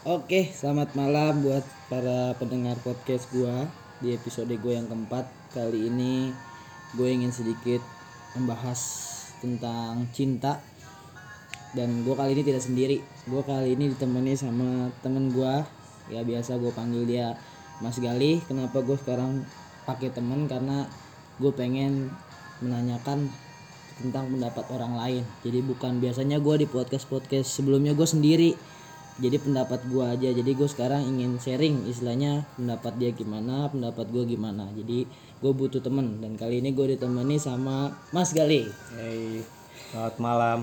Oke, selamat malam buat para pendengar podcast gua di episode gue yang keempat. Kali ini gue ingin sedikit membahas tentang cinta. Dan gue kali ini tidak sendiri. Gue kali ini ditemani sama temen gua. Ya biasa gue panggil dia Mas Gali. Kenapa gue sekarang pakai temen? Karena gue pengen menanyakan tentang pendapat orang lain. Jadi bukan biasanya gue di podcast podcast sebelumnya gue sendiri jadi pendapat gua aja. Jadi gue sekarang ingin sharing istilahnya pendapat dia gimana pendapat gue gimana. Jadi gue butuh temen. Dan kali ini gue ditemani sama Mas Gali. Hey, selamat malam.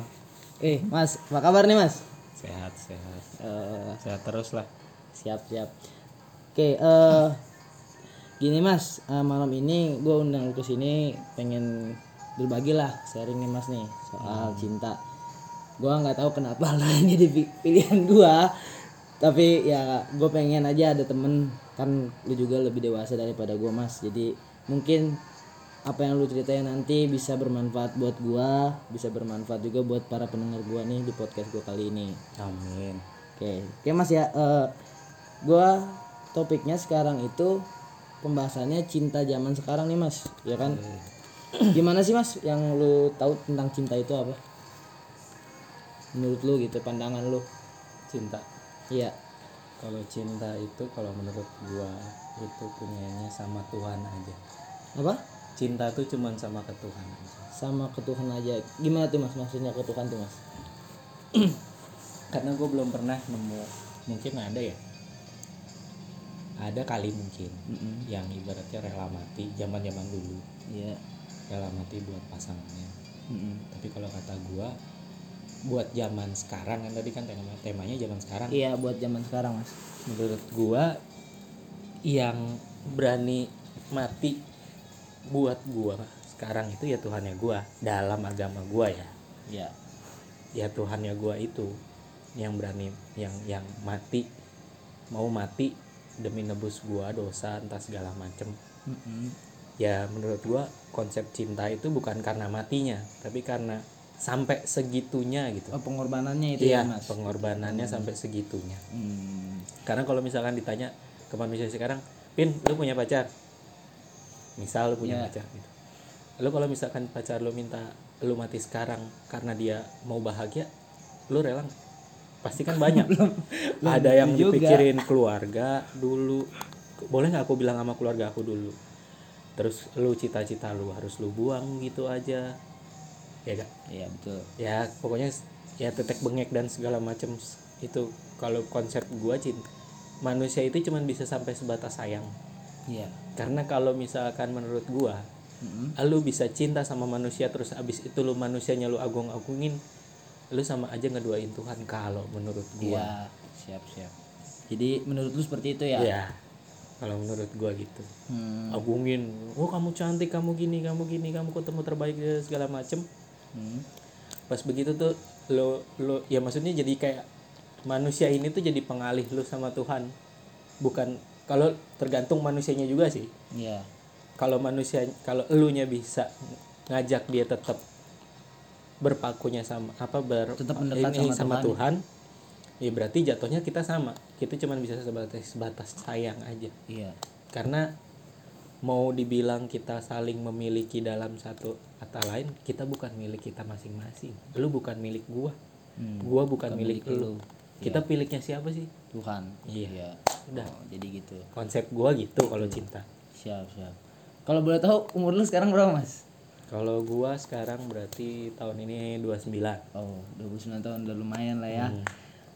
eh Mas apa kabar nih Mas? Sehat, sehat. Eh, Sehat terus lah. siap siap. Oke eh gini Mas. Eh, malam ini gue undang lu ke sini pengen berbagi lah sharing nih Mas nih soal cinta gua nggak tahu kenapa lah ini jadi pi- pilihan gua tapi ya gue pengen aja ada temen kan lu juga lebih dewasa daripada gua mas jadi mungkin apa yang lu ceritain nanti bisa bermanfaat buat gua bisa bermanfaat juga buat para pendengar gua nih di podcast gua kali ini Amin. Oke, oke Mas ya. eh gua topiknya sekarang itu pembahasannya cinta zaman sekarang nih Mas, ya kan? Gimana sih Mas yang lu tahu tentang cinta itu apa? Menurut lu gitu, pandangan lu. Cinta. Iya. Kalau cinta itu kalau menurut gua itu punyanya sama Tuhan aja. Apa? Cinta tuh cuman sama ke Tuhan aja. Sama ke Tuhan aja. Gimana tuh Mas maksudnya ke Tuhan tuh Mas? Karena gua belum pernah nemu. Mungkin ada ya. Ada kali mungkin Mm-mm. yang ibaratnya rela mati zaman-zaman dulu. Iya. Rela mati buat pasangannya. Mm-mm. Tapi kalau kata gua buat zaman sekarang kan tadi kan tema temanya zaman sekarang Iya buat zaman sekarang Mas. menurut gua yang berani mati buat gua sekarang itu ya Tuhannya gua dalam agama gua ya Iya. ya Tuhannya gua itu yang berani yang yang mati mau mati demi nebus gua dosa entah segala macem Mm-mm. ya menurut gua konsep cinta itu bukan karena matinya tapi karena sampai segitunya gitu. Oh, pengorbanannya itu iya ya Mas. pengorbanannya sampai segitunya. Hmm. karena kalau misalkan ditanya ke manusia sekarang pin lu punya pacar? Misal lu punya Iya. pacar gitu. Lu kalau misalkan pacar lu minta lu mati sekarang karena dia mau bahagia lu rela pasti kan banyak. Ada yang juga. dipikirin keluarga dulu. Boleh nggak aku bilang sama keluarga aku dulu? Terus lu cita-cita lu harus lu buang gitu aja ya gak Iya betul. ya pokoknya ya tetek bengek dan segala macam itu kalau konsep gua cinta manusia itu cuman bisa sampai sebatas sayang Iya. karena kalau misalkan menurut gua Mm-mm. lu bisa cinta sama manusia terus abis itu lu manusianya lu agung-agungin lu sama aja ngeduain Tuhan kalau menurut gua Iya, siap siap. Jadi menurut lu seperti itu ya? ya kalau menurut gua gitu Hmm. agungin oh kamu cantik kamu gini kamu gini kamu ketemu terbaik segala macem Hmm. pas begitu tuh lo lo ya maksudnya jadi kayak manusia ini tuh jadi pengalih lu sama Tuhan bukan kalau tergantung manusianya juga sih Iya. kalau manusia kalau elunya bisa ngajak dia tetap berpakunya sama apa ber Tetap mendekat ini sama sama, Tuhan. Tuhan ya berarti jatuhnya kita sama kita cuman bisa sebatas sebatas sayang aja Iya. karena mau dibilang kita saling memiliki dalam satu kata lain kita bukan milik kita masing-masing lu bukan milik gua Hmm. gua bukan, Bukan milik, milik lu kita pilihnya siapa sih Tuhan. Iya. Udah. Oh, jadi gitu. konsep gua gitu kalau cinta Siap siap. Kalau boleh tahu umur lu sekarang berapa mas? kalau gua sekarang berarti tahun ini 29 Oh, 29 tahun udah lumayan lah ya. Hmm.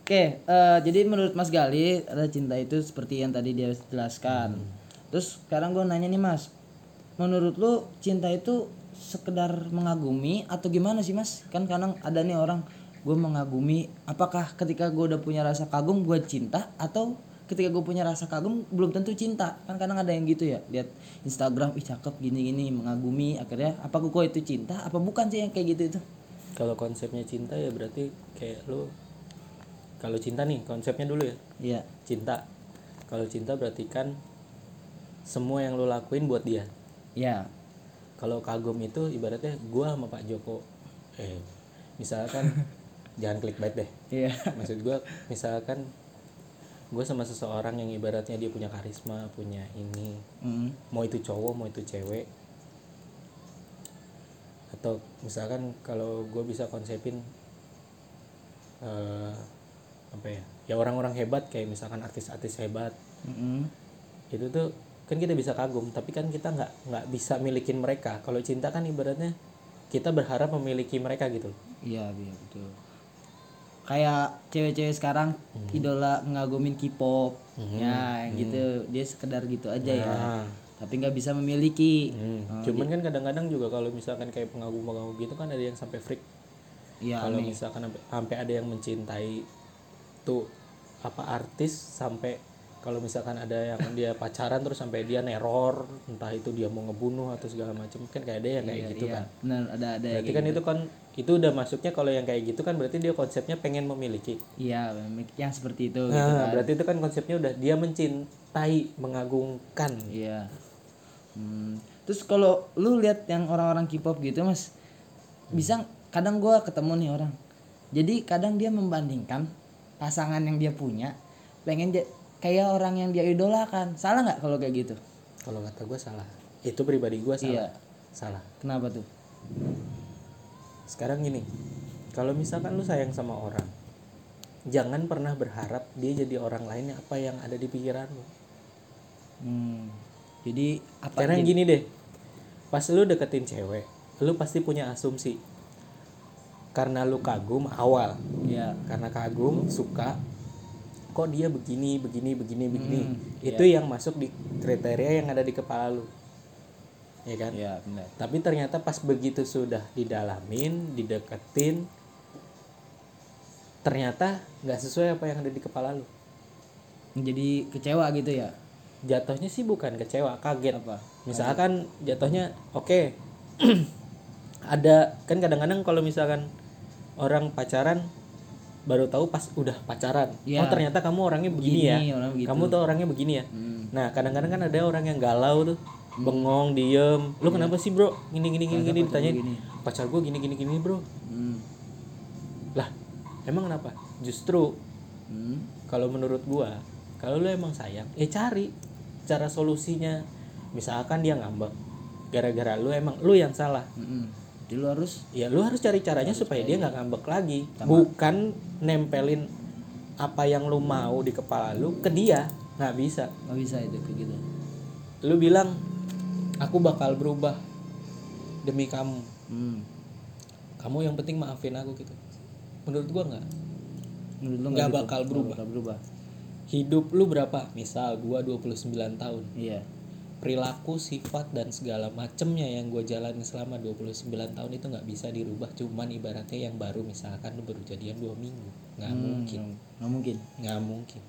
Oke, eh, jadi menurut Mas Gali ada cinta itu seperti yang tadi dia jelaskan. Terus sekarang gue nanya nih Mas, menurut lu cinta itu sekedar mengagumi atau gimana sih Mas? Kan kadang ada nih orang gue mengagumi, apakah ketika gue udah punya rasa kagum gue cinta atau ketika gue punya rasa kagum belum tentu cinta? Kan kadang ada yang gitu ya lihat Instagram ih cakep gini gini mengagumi akhirnya apa kok itu cinta apa bukan sih yang kayak gitu itu? Kalau konsepnya cinta ya berarti kayak lu kalau cinta nih konsepnya dulu ya. Iya. Cinta. Kalau cinta berarti kan semua yang lu lakuin buat dia ya kalau kagum itu ibaratnya gua sama Pak Joko eh misalkan jangan clickbait deh Iya. maksud gua misalkan gue sama seseorang yang ibaratnya dia punya karisma punya ini Mm. mau itu cowok mau itu cewek atau misalkan kalau gue bisa konsepin eh, apa ya ya orang-orang hebat kayak misalkan artis-artis hebat Mm-mm. itu tuh kan kita bisa kagum tapi kan kita nggak nggak bisa milikin mereka kalau cinta kan ibaratnya kita berharap memiliki mereka gitu Iya, iya betul. Kayak cewek-cewek sekarang idola ngagumin K-pop. Ya, yang gitu. Dia sekedar gitu aja ya. Nah, Tapi nggak bisa memiliki. hmm. cuman kan kadang-kadang juga kalau misalkan kayak pengagum-pengagum gitu kan ada yang sampai freak Iya, kalau misalkan sampai ada yang mencintai tuh apa artis sampai kalau misalkan ada yang dia pacaran terus sampai dia neror entah itu dia mau ngebunuh atau segala macam kan kayak ada yang kayak gitu Iya, kan benar ada ada yang berarti kan itu kan itu udah masuknya kalau yang kayak gitu kan berarti dia konsepnya pengen memiliki Iya, yang seperti itu gitu nah kan. berarti itu kan konsepnya udah dia mencintai mengagungkan Iya. Hmm. Terus kalau lu lihat yang orang-orang K-pop gitu, Mas, bisa kadang gua ketemu nih orang. Jadi kadang dia membandingkan pasangan yang dia punya pengen kayak orang yang dia idolakan. Salah nggak kalau kayak gitu? kalau kata gue salah itu pribadi gue salah Iya. salah Kenapa tuh? sekarang gini kalau misalkan lu sayang sama orang jangan pernah berharap dia jadi orang lain apa yang ada di pikiran lu Hmm. Jadi apa karena jadi- gini deh pas lu deketin cewek lu pasti punya asumsi karena lu kagum awal Iya. karena kagum suka kok dia begini begini begini begini Hmm, itu yang masuk di kriteria yang ada di kepala lu ya kan Iya, benar. tapi ternyata pas begitu sudah didalamin dideketin ternyata nggak sesuai apa yang ada di kepala lu Jadi kecewa gitu ya? jatuhnya sih bukan kecewa kaget Apa? misalkan jatuhnya oke ada kan kadang-kadang kalau misalkan orang pacaran baru tahu pas udah pacaran Iya. oh ternyata kamu orangnya begini, ya Begini, orang begitu. kamu tuh orangnya begini ya Hmm. nah kadang-kadang kan ada orang yang galau tuh bengong diem lu kenapa sih bro gini gini gini gini ditanyain gini? pacar gue gini gini gini bro Hmm. lah emang kenapa justru Hmm. kalau menurut gua kalau lu emang sayang eh cari cara solusinya misalkan dia ngambek gara-gara lu emang lu yang salah Mm-mm. Jadi lu harus ya lu harus cari caranya supaya dia nggak ngambek lagi bukan nempelin apa yang lu mau di kepala lu ke dia nggak bisa nggak bisa itu kayak gitu. lu bilang aku bakal berubah demi kamu Hmm. kamu yang penting maafin aku gitu menurut gua nggak Menurut lu Nggak gitu? bakal Nggak berubah. bakal berubah. hidup lu berapa misal gua 29 tahun Iya. Perilaku sifat dan segala macemnya yang gue jalani selama 29 tahun itu nggak bisa dirubah cuman ibaratnya yang baru misalkan lu baru jadian dua minggu nggak Hmm, mungkin Nggak mungkin. nggak mungkin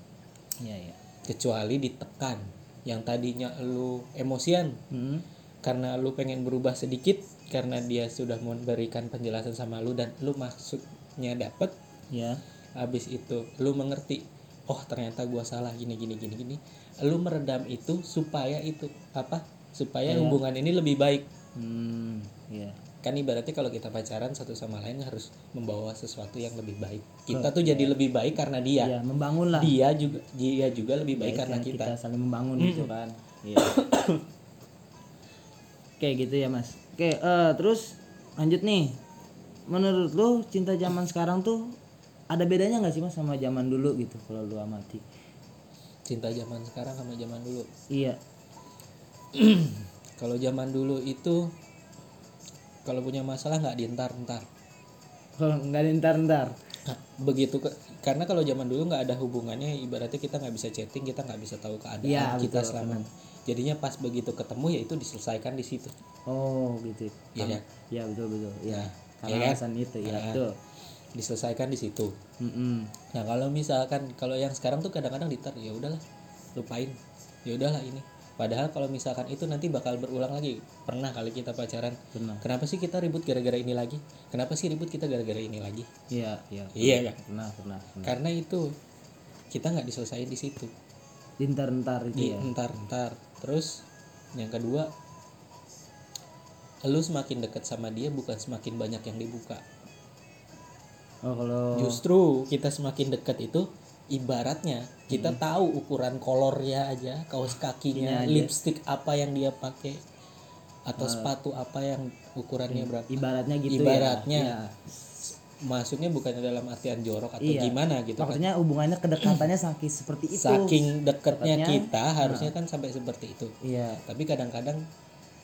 Iya, iya. kecuali ditekan yang tadinya lu emosian Hmm. karena lu pengen berubah sedikit karena dia sudah memberikan penjelasan sama lu dan lu maksudnya dapet Ya. habis itu lu mengerti oh ternyata gua salah gini gini gini gini lu meredam itu supaya itu apa supaya hubungan ini lebih baik Hmm. Iya. kan ibaratnya kalau kita pacaran satu sama lain harus membawa sesuatu yang lebih baik kita tuh jadi lebih baik karena dia Iya, membangun lah. dia juga dia juga lebih baik Baik karena kan kita saling membangun gitu kan. Iya. Oke, gitu ya, Mas. Oke, eh terus lanjut nih. Menurut lu cinta zaman sekarang tuh ada bedanya nggak sih Mas sama zaman dulu gitu kalau lu amati? Cinta zaman sekarang sama zaman dulu Iya. kalau zaman dulu itu kalau punya masalah nggak dientar-entar Kalau nggak ada ntar-ntar. Nah, begitu ke, karena kalau zaman dulu nggak ada hubungannya ibaratnya kita nggak bisa chatting kita nggak bisa tahu keadaan Iya, kita betul, selama jadinya pas begitu ketemu ya itu diselesaikan di situ Oh, gitu. Iya kan? Iya, betul betul. Iya. Nah, Karena iya kan? alasan itu, ya, Nah. betul. Diselesaikan di situ Mm-mm. nah kalau misalkan kalau yang sekarang tuh kadang-kadang ditar ya udahlah lupain ya udahlah ini padahal kalau misalkan itu nanti bakal berulang lagi pernah kali kita pacaran Pernah. kenapa sih kita ribut gara-gara ini lagi kenapa sih ribut kita gara-gara ini lagi Iya, iya. iya kan Pernah, pernah. pernah. karena itu kita nggak diselesain di situ Ntar-ntar itu di ya. entar entar terus yang kedua lu semakin dekat sama dia bukan semakin banyak yang dibuka Oh, kalau justru kita semakin dekat itu ibaratnya kita tahu ukuran kolornya aja kaos kakinya Kakinya aja. lipstick apa yang dia pakai atau sepatu apa yang ukurannya berapa. ibaratnya gitu Ibaratnya. ya, ya. maksudnya bukannya dalam artian jorok atau Iya. gimana gitu kan. Maksudnya hubungannya kedekatannya saking seperti itu. Saking Dekatnya, kita harusnya kan sampai seperti itu. Iya. Tapi kadang-kadang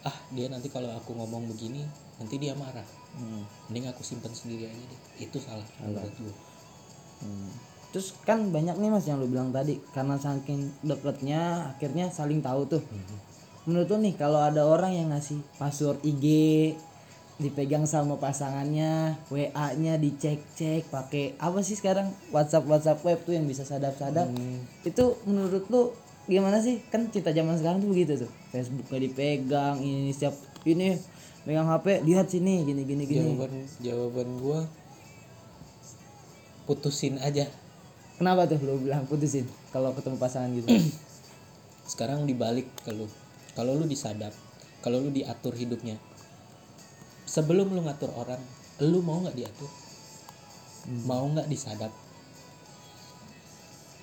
ah dia nanti kalau aku ngomong begini nanti dia marah Hmm. mending aku simpan sendiri aja deh itu salah menurut gue Hmm. Terus kan banyak nih mas yang lu bilang tadi karena saking deketnya akhirnya saling tahu tuh. Menurut lu nih kalau ada orang yang ngasih password IG dipegang sama pasangannya, WA-nya dicek-cek pakai apa sih sekarang WhatsApp WhatsApp web tuh yang bisa sadap-sadap. Itu menurut lu gimana sih? Kan cinta zaman sekarang tuh begitu tuh. Facebooknya dipegang, ini setiap ini megang HP, lihat sini gini gini gini. jawaban jawaban gue putusin aja Kenapa tuh lu bilang putusin kalau ketemu pasangan gitu? sekarang dibalik ke lu kalau lu disadap kalau lu diatur hidupnya sebelum lu ngatur orang lu mau nggak diatur mau nggak disadap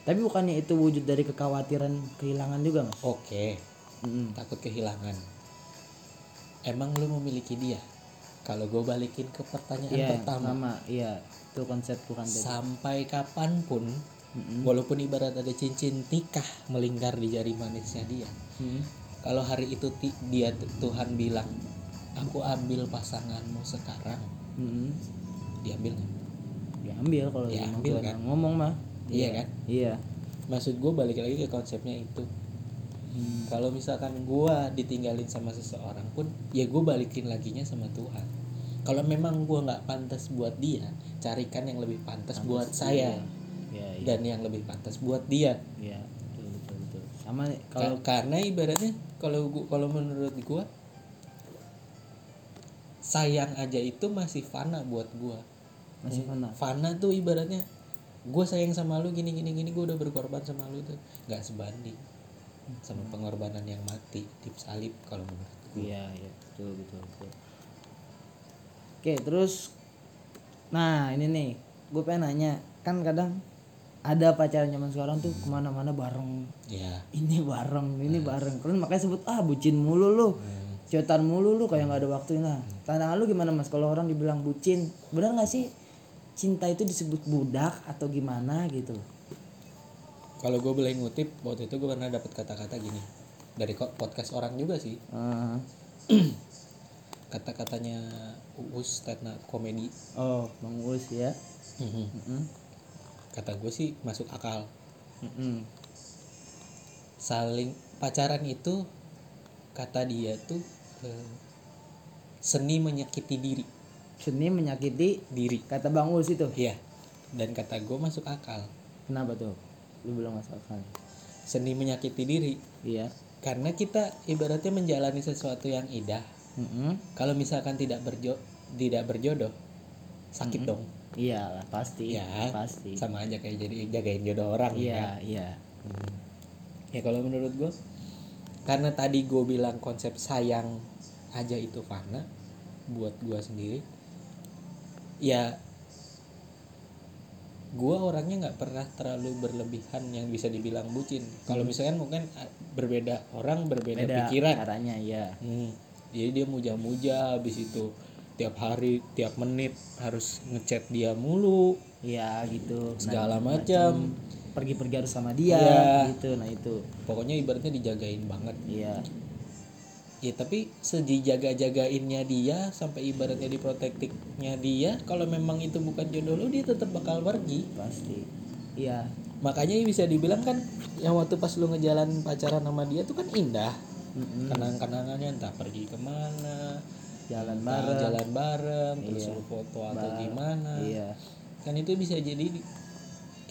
Tapi bukannya itu wujud dari kekhawatiran kehilangan juga mas? oke Mm-mm. takut kehilangan emang lu memiliki dia kalau gue balikin ke pertanyaan Iya pertama sama iya itu konsepku kan tadi. sampai kapan pun Mm-mm. walaupun ibarat ada cincin nikah melingkar di jari manisnya dia Mm. kalau hari itu ti- dia Tuhan bilang aku ambil pasanganmu sekarang Mm-mm. diambil nggak? Diambil kalau emang ambil Tuhan kan? ngomong mah. Iya kan Iya. maksud gue balik lagi ke konsepnya itu Hmm. kalau misalkan gue ditinggalin sama seseorang pun ya gue balikin laginya sama Tuhan kalau memang gue nggak pantas buat dia carikan yang lebih pantas buat saya Iya iya. dan yang lebih pantas buat dia Iya. Betul betul betul. Sama kalau kalau karena ibaratnya kalau kalau menurut gue sayang aja itu masih fana buat gue masih mana? fana tuh ibaratnya gue sayang sama lu gini gini gini gue udah berkorban sama lu. Tuh nggak sebanding sama pengorbanan yang mati di salib kalau menurut gue Iya iya betul betul betul. Oke terus, nah ini nih, gue pengen nanya, kan kadang ada pacaran zaman sekarang tuh ke mana-mana bareng. Ya ini bareng ini bareng. Kalian makanya sebut ah bucin mulu lu cetan mulu lu kayak nggak ada waktu nah tantangan lu gimana mas? Kalau orang dibilang bucin benar nggak sih cinta itu disebut budak atau gimana gitu? Kalau gue boleh ngutip waktu itu gue pernah dapat kata-kata gini. Dari kok podcast orang juga sih. Eh, kata-katanya Uus stand up komedi. Oh bang Uus ya. Mm-mm. kata gue sih masuk akal. Mm-mm. saling pacaran itu kata dia tuh eh, seni menyakiti diri seni menyakiti diri. Kata bang Uus itu? Iya. Dan kata gue masuk akal. Kenapa tuh? Lu bilang masuk akal. Seni menyakiti diri. Iya. Karena kita ibaratnya menjalani sesuatu yang indah. Mm-mm. kalau misalkan tidak berjo tidak berjodoh sakit dong. Iyalah pasti. Ya pasti. Sama aja kayak jadi jagain jodoh orang ya. iya. Iya ya kalau menurut gue karena tadi gue bilang konsep sayang aja itu fana buat gue sendiri ya gue orangnya nggak pernah terlalu berlebihan yang bisa dibilang bucin. Kalau misalkan mungkin ah, berbeda orang berbeda beda pikiran. caranya iya. Hmm, jadi dia muja-muja habis itu tiap hari tiap menit harus ngechat dia mulu. Iya gitu. Segala Nah, macam pergi-pergi harus sama dia Iya. gitu. Nah itu. Pokoknya ibaratnya dijagain banget. Iya ya tapi sejijaga-jagainnya dia sampai ibaratnya diprotektifnya dia kalau memang itu bukan jodoh lu dia tetap bakal pergi. Pasti. Iya. Makanya bisa dibilang kan yang waktu pas lu ngejalan pacaran sama dia tuh kan indah. Mm-mm. kenang-kenangannya entah pergi ke mana jalan bareng. jalan bareng terus Iya. lu foto atau Bareng. gimana. Iya. Kan itu bisa jadi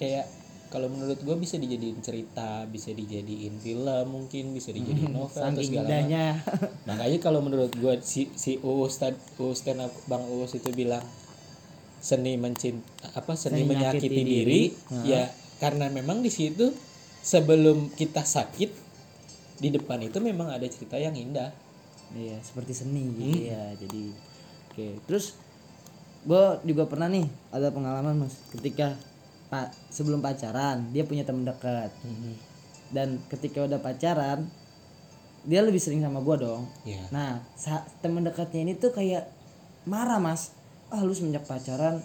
kayak kalau menurut gue bisa dijadiin cerita bisa dijadiin film mungkin bisa dijadiin novel atau segala macam. makanya kalau menurut gue si si Uus stand up bang Uus itu bilang seni mencint apa seni, Seni menyakiti menyakiti diri, diri. ya karena memang di situ sebelum kita sakit di depan itu memang ada cerita yang indah. Iya seperti seni Hmm. gitu ya jadi oke. Terus gue juga pernah nih ada pengalaman mas ketika pa- sebelum pacaran dia punya temen dekat dan ketika udah pacaran dia lebih sering sama gua dong. Ya nah temen dekatnya ini tuh kayak marah mas. Ah lu semenjak pacaran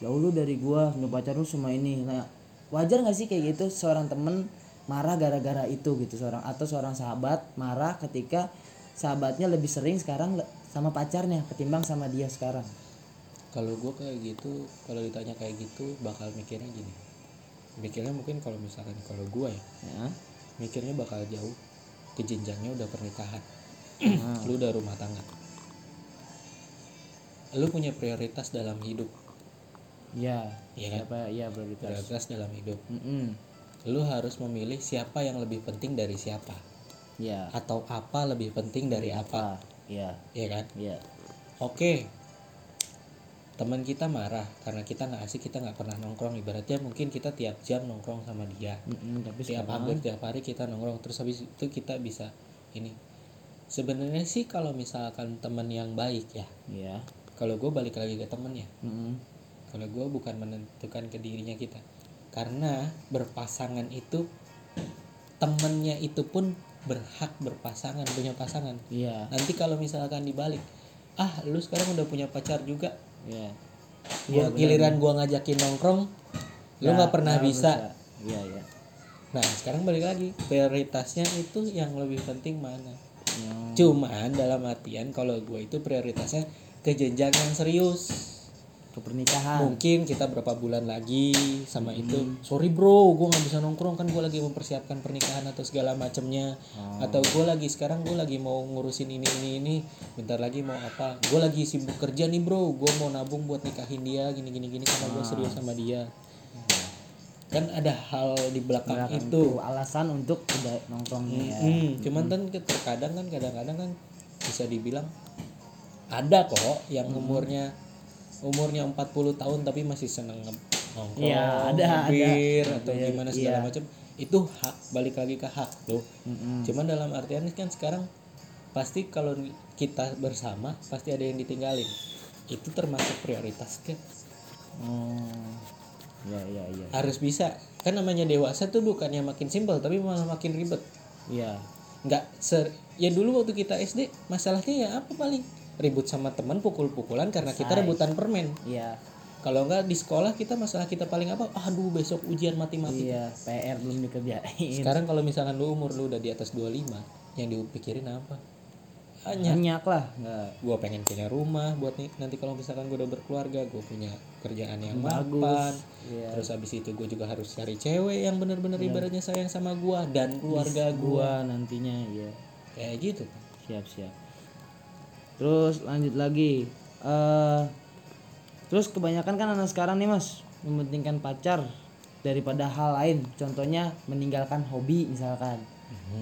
jauh lu dari gua semenjak pacaran lu sama ini. Nah wajar nggak sih kayak gitu? Seorang temen marah gara-gara itu gitu seorang atau seorang sahabat marah ketika sahabatnya lebih sering sekarang sama pacarnya ketimbang sama dia sekarang kalau gue kayak gitu kalau ditanya kayak gitu bakal mikirnya gini mikirnya mungkin kalau misalkan kalau gue ya ya mikirnya bakal jauh ke jenjangnya udah pernikahan Ah. lu udah rumah tangga lu punya prioritas dalam hidup Iya kan? siapa iya prioritas. prioritas dalam hidup Mm-mm. lu harus memilih siapa yang lebih penting dari siapa Iya. atau apa lebih penting dari apa Apa? Iya, ya kan iya. oke teman kita marah karena kita nggak asik kita nggak pernah nongkrong. Ibaratnya mungkin kita tiap jam nongkrong sama dia. Mm-mm, tapi tiap hampir tiap hari kita nongkrong terus habis itu kita bisa ini. Sebenarnya sih kalau misalkan teman yang baik ya Iya. kalau gue balik lagi ke temennya Mm-mm. kalau gue bukan menentukan ke dirinya kita. Karena berpasangan itu temennya itu pun berhak berpasangan punya pasangan. Iya, nanti kalau misalkan dibalik ah lu sekarang udah punya pacar juga iya. gua giliran gua ngajakin nongkrong lu nggak pernah bisa Iya, iya. nah sekarang balik lagi prioritasnya itu yang lebih penting mana Hmm. cuman dalam artian kalau gue itu prioritasnya ke jenjang yang serius Ke pernikahan. mungkin kita berapa bulan lagi sama itu. Sorry bro gue nggak bisa nongkrong kan gue lagi mempersiapkan pernikahan atau segala macamnya Oh. atau gue lagi sekarang gue lagi mau ngurusin ini ini ini. Bentar lagi mau apa. Gue lagi sibuk kerja nih bro. Gue mau nabung buat nikahin dia gini gini gini karena gue serius sama dia. Kan ada hal di belakang, Belakang itu. itu alasan untuk tidak nongkrongnya. Ya. Hmm, cuman kan ke- terkadang kan kadang-kadang kan bisa dibilang ada kok yang umurnya umurnya 40 tahun tapi masih seneng nongkrong, Iya, ada, ada. bir, atau Iya, gimana segala iya. macam. Itu hak, balik lagi ke hak tuh. Mm-mm. Cuman dalam artian kan sekarang pasti kalau kita bersama pasti ada yang ditinggalin. Itu termasuk prioritas kan. Oh. Iya, iya, iya. Harus bisa. Kan namanya dewasa tuh bukannya makin simpel tapi malah makin ribet. Iya. nggak ser ya dulu waktu kita SD masalahnya ya apa paling ribut sama teman pukul-pukulan karena kita rebutan permen Iya. kalau nggak di sekolah kita masalah kita paling apa aduh besok ujian matematika Iya, PR belum dikerjain. sekarang kalau misalkan lu umur lu udah di atas 25 yang dipikirin apa hanya Banyak lah, enggak gua pengen punya rumah buat nih nanti kalau misalkan gue udah berkeluarga gue punya kerjaan yang Bagus. mapan Iya. terus habis itu gue juga harus cari cewek yang bener-bener ibaratnya sayang sama gua dan keluarga gua gua nantinya iya. kayak gitu Siap, siap. Terus lanjut lagi. eh terus kebanyakan kan anak sekarang nih, Mas, mementingkan pacar daripada hal lain. Contohnya meninggalkan hobi misalkan.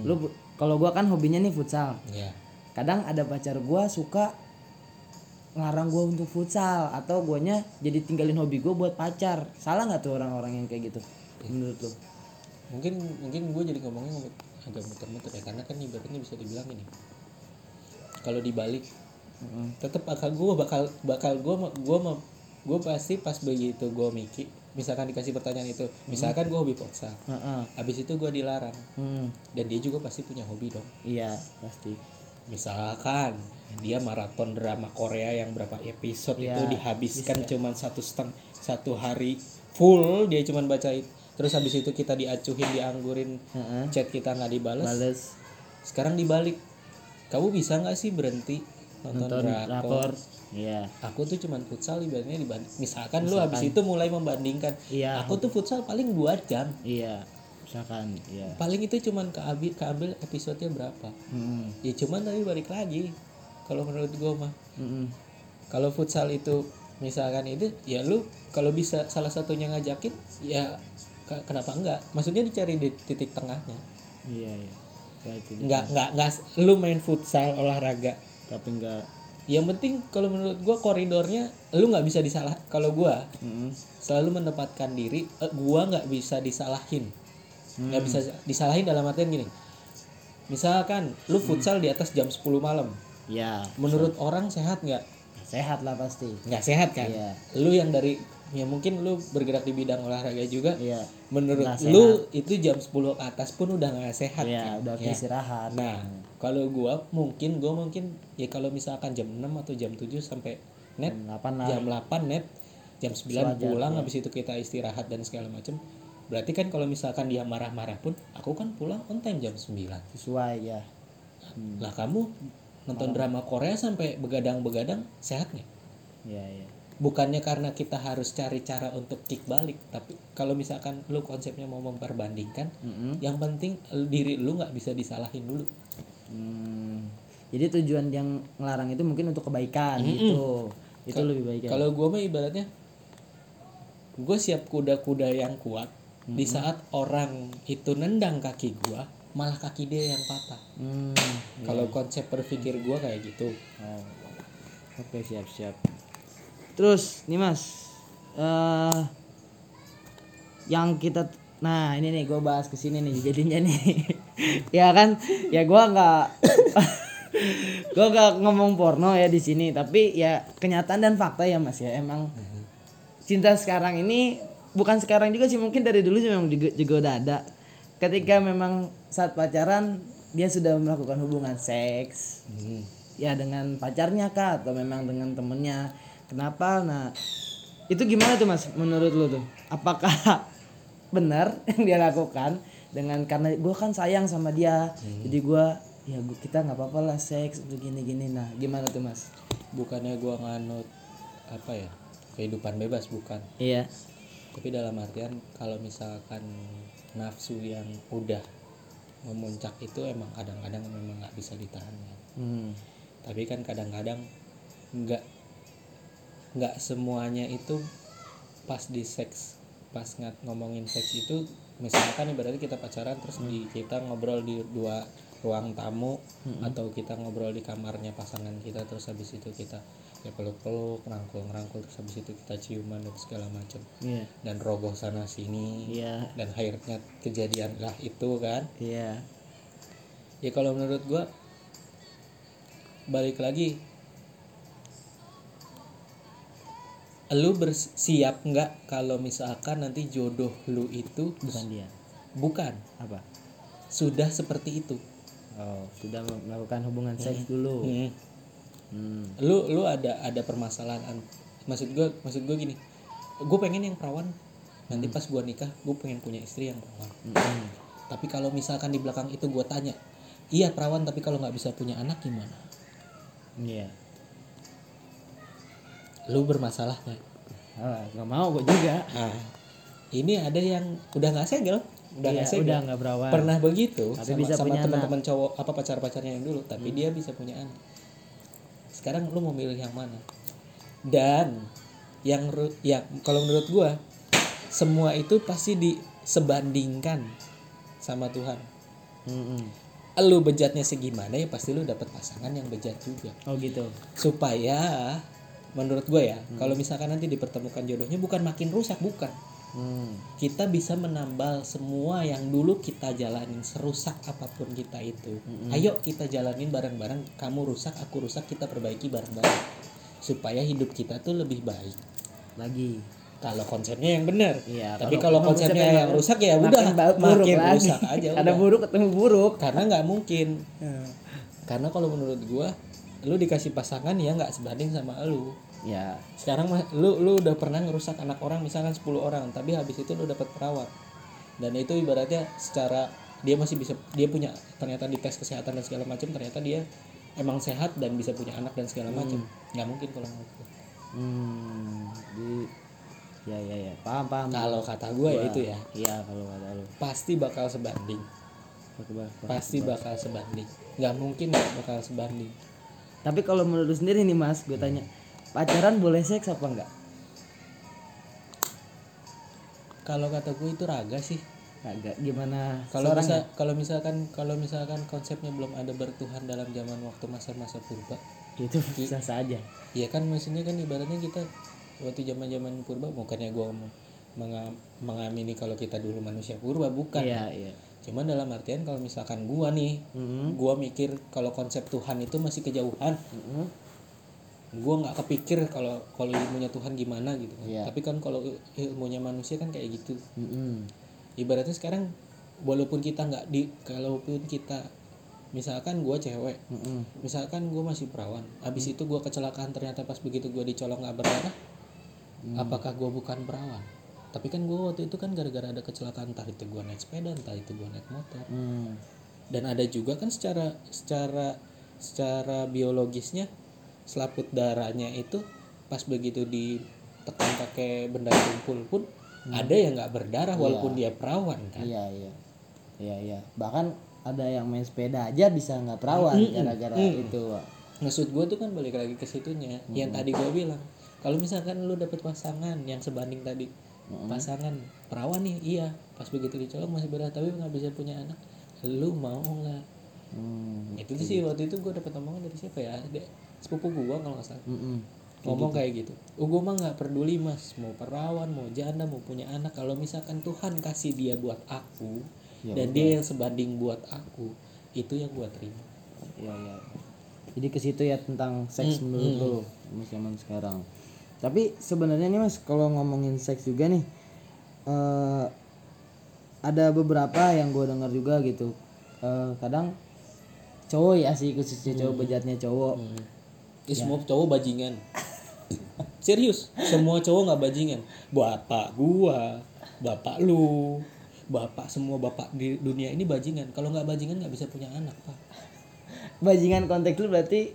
Lu bu- kalau gua kan hobinya nih futsal. ya Kadang ada pacar gua suka ngelarang gua untuk futsal atau guanya jadi tinggalin hobi gua buat pacar. Salah nggak tuh orang-orang yang kayak gitu? Menurut lu? mungkin mungkin gue jadi ngomongnya ngomong- agak muter-muter ya karena kan ibaratnya bisa dibilang ini kalau dibalik Mm-mm. tetap bakal gue bakal bakal gue gue gue pasti pas begitu gue mikir misalkan dikasih pertanyaan itu misalkan gue hobi futsal Heeh. habis itu gue dilarang. Hmm, dan dia juga pasti punya hobi dong. Iya pasti. misalkan dia maraton drama Korea yang berapa episode Iya, itu dihabiskan cuman satu seteng satu hari full dia cuman baca it- terus habis itu kita diacuhin dianggurin Heeh. chat kita nggak dibales. Bales. Sekarang dibalik. Kamu bisa nggak sih berhenti nonton, nonton drakor. Iya. aku tuh cuman futsal ibaratnya dibanding misalkan, lu habis itu mulai membandingkan Iya. aku tuh futsal paling dua jam Iya. Misalkan, iya. paling itu cuman keambil keambil episodenya berapa Hmm. ya cuman tapi balik lagi kalau menurut gua mah Mm-mm. kalau futsal itu misalkan itu ya lu kalau bisa salah satunya ngajakin ya ke- kenapa enggak maksudnya dicari di titik tengahnya Iya, iya. Kayak itu. enggak enggak enggak lu main futsal olahraga Tapi enggak. yang penting kalau menurut gua koridornya lu nggak bisa disalah kalau gua Mm-mm. selalu menempatkan diri eh, gua nggak bisa disalahin nggak bisa disalahin dalam artian gini misalkan lu futsal di atas jam 10 malam Iya. menurut orang sehat nggak Sehat lah pasti. nggak sehat kan Iya. lu yang dari ya mungkin lu bergerak di bidang olahraga juga. Iya. Menurut Nggak lu itu jam 10 ke atas pun udah nggak sehat iya kan? udah Ya. istirahat. Nah kalau gua mungkin gua mungkin ya kalau misalkan jam 6 atau jam 7 sampai net jam 8 lah. jam 8 net jam 9 Sewajar, pulang ya. habis itu kita istirahat dan segala macam berarti kan kalau misalkan dia marah-marah pun aku kan pulang on time jam 9 sesuai ya lah kamu nonton drama Korea sampai begadang-begadang sehat nggak? Iya iya bukannya karena kita harus cari cara untuk kick balik tapi kalau misalkan lu konsepnya mau memperbandingkan Mm-mm. yang penting diri lu nggak bisa disalahin dulu Hmm. jadi tujuan yang ngelarang itu mungkin untuk kebaikan Mm-mm. gitu itu lebih baik ya kalau gua mah ibaratnya gue siap kuda-kuda yang kuat di saat orang itu nendang kaki gua malah kaki dia yang patah Hmm. kalau konsep berpikir gua kayak gitu Oh. Oke siap siap. Terus nih mas, eh yang kita, nah ini nih gue bahas ke sini nih jadinya nih, ya kan, ya gue nggak, gue nggak ngomong porno ya di sini, tapi ya kenyataan dan fakta ya mas ya. Emang cinta sekarang ini bukan sekarang juga sih mungkin dari dulu sih memang juga, juga udah ada. Ketika memang saat pacaran dia sudah melakukan hubungan seks, Hmm. ya dengan pacarnya kah atau memang dengan temennya kenapa? Nah itu gimana tuh mas menurut lu tuh? Apakah benar yang dia lakukan dengan karena gue kan sayang sama dia. Jadi gue ya gua, kita nggak apa-apa lah seks begini gini nah gimana tuh mas? Bukannya gua nganut apa ya kehidupan bebas bukan. Iya. Tapi dalam artian kalau misalkan nafsu yang udah memuncak itu emang kadang-kadang memang nggak bisa ditahan kan. hmm. tapi kan kadang-kadang nggak nggak semuanya itu pas di seks pas ngat ngomongin seks itu misalkan ibaratnya kita pacaran terus di kita ngobrol di dua ruang tamu atau kita ngobrol di kamarnya pasangan kita terus habis itu kita ya peluk-peluk rangkul-rangkul terus habis itu kita ciuman dan segala macam. Iya. Dan rogoh sana sini iya. dan akhirnya kejadian lah itu kan. Iya. Ya kalau menurut gua balik lagi lu bersiap nggak kalau misalkan nanti jodoh lu itu bukan dia? Bukan. Apa? Sudah seperti itu. Oh sudah melakukan hubungan seks dulu? Hmm. hmm. lu lu ada ada permasalahan maksud gua maksud gua gini. Gue pengen yang perawan. Nanti pas gua nikah gue pengen punya istri yang perawan. Hmm. tapi kalau misalkan di belakang itu gua tanya iya perawan tapi kalau nggak bisa punya anak gimana? Iya lu bermasalah nggak Ah, nggak mau gue juga Nah, ini ada yang udah nggak segel, udah Iya, nggak segel. udah nggak berawan Pernah begitu Tapi sama, bisa sama Hmm. teman-teman cowok apa pacar-pacarnya yang dulu, tapi dia bisa punya anak. Sekarang lu mau milih yang mana? Dan yang yang kalau menurut gua semua itu pasti disebandingkan sama Tuhan. Mm-mm. Lu bejatnya segimana ya pasti lu dapat pasangan yang bejat juga. oh gitu Supaya menurut gue ya, Hmm. kalau misalkan nanti dipertemukan jodohnya bukan makin rusak, bukan. hmm. kita bisa menambal semua yang dulu kita jalanin serusak apa pun kita itu ayo kita jalanin bareng-bareng kamu rusak aku rusak kita perbaiki bareng-bareng supaya hidup kita tuh lebih baik lagi kalau konsepnya yang benar Iya, tapi kalau- konsepnya konsepnya yang makin- rusak ya makin udah buruk makin lagi. rusak aja ada udah. buruk ketemu buruk karena nggak mungkin karena kalau menurut gua lu dikasih pasangan ya nggak sebanding sama lu. Ya. Sekarang mah lu lu udah pernah ngerusak anak orang misalkan 10 orang tapi habis itu lu dapat perawat. Dan itu ibaratnya secara dia masih bisa dia punya ternyata di tes kesehatan dan segala macam ternyata dia emang sehat dan bisa punya anak dan segala macam nggak mungkin kalau menurut gua. hmm di ya ya ya paham paham. Kalau kata gue ya itu ya. iya kalau ada lu. Pasti bakal sebanding. Pasti bakal sebanding. Nggak mungkin nggak bakal sebanding tapi kalau menurut lu sendiri nih mas gue tanya pacaran boleh seks apa enggak? Kalau kata gue itu raga sih. Agak gimana kalau seorang bisa kalau misalkan kalau misalkan konsepnya belum ada bertuhan dalam zaman waktu masa-masa purba. Ya? itu bisa saja. Iya kan maksudnya kan ibaratnya kita waktu zaman zaman purba bukannya mau menga- mengamini kalau kita dulu manusia purba bukan. iya iya Cuman dalam artian kalau misalkan gua nih, Mhm. gua mikir kalau konsep Tuhan itu masih kejauhan. Mhm. gue nggak kepikir kalau kalau ilmunya Tuhan gimana gitu kan. Iya. tapi kan kalau ilmunya manusia kan kayak gitu Mm-mm. ibaratnya sekarang walaupun kita nggak di kalaupun kita misalkan gue cewek Mm-mm. misalkan gue masih perawan habis itu gue kecelakaan ternyata pas begitu gue dicolok nggak berdarah apakah gue bukan perawan tapi kan gue waktu itu kan gara-gara ada kecelakaan entah itu gue naik sepeda entah itu gue naik motor Mm. dan ada juga kan secara secara secara biologisnya selaput darahnya itu pas begitu ditekan pakai benda tumpul pun ada yang nggak berdarah walaupun dia perawan kan Iya iya. Iya iya. Bahkan ada yang main sepeda aja bisa nggak perawan gara-gara itu. Wak. maksud gue tuh kan balik lagi ke situnya yang tadi gue bilang kalau misalkan lu dapet pasangan yang sebanding tadi pasangan perawan nih iya. Pas begitu dicolok masih berdarah tapi nggak bisa punya anak. Lu mau nggak? Hmm. itu tuh sih waktu itu gue dapet omongan dari siapa ya? Ada sepupu gue kalau nggak salah. Mm-mm. ngomong kayak gitu. Oh gue mah nggak peduli mas. Mau perawan mau janda mau punya anak. Kalau misalkan Tuhan kasih dia buat aku Ya dan dia yang sebanding buat aku itu yang gue terima. Iya iya. Jadi ke situ ya tentang seks menurut lo mas zaman sekarang. Tapi sebenarnya nih mas kalau ngomongin seks juga nih eh ada beberapa yang gue dengar juga gitu. Eh, kadang cowok ya sih khususnya cowok bejatnya cowok. Ih, semua cowok bajingan. Serius semua cowok nggak bajingan. Bapak gua bapak lu bapak semua bapak di dunia ini bajingan. Kalau nggak bajingan nggak bisa punya anak pak. Bajingan konteks lu berarti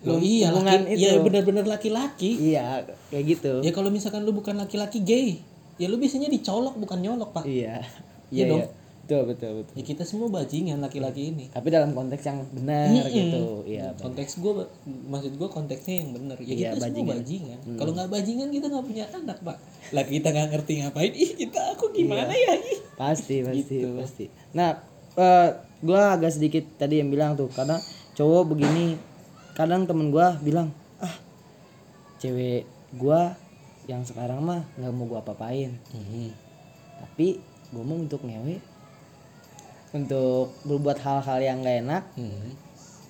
lo iya hubungan laki, itu. ya benar-benar laki-laki Iya kayak gitu. ya kalau misalkan lu bukan laki-laki gay ya lu biasanya dicolok bukan nyolok pak Iya. Iya Iya dong. iya. Betul betul betul. ya kita semua bajingan laki-laki ini Tapi dalam konteks yang benar gitu. Iya. konteks gue maksud gue konteksnya yang benar ya Iya, kita semua bajingan kalau nggak bajingan kita nggak punya anak pak lah kita nggak ngerti ngapain ih kita aku gimana ya ih pasti pasti Gitu. pasti nah eh gua agak sedikit tadi yang bilang tuh karena cowok begini kadang temen gua bilang ah cewek gua yang sekarang mah nggak mau gua apa-apain. Mhm. tapi gua mau untuk ngewe untuk berbuat hal-hal yang gak enak Mhm.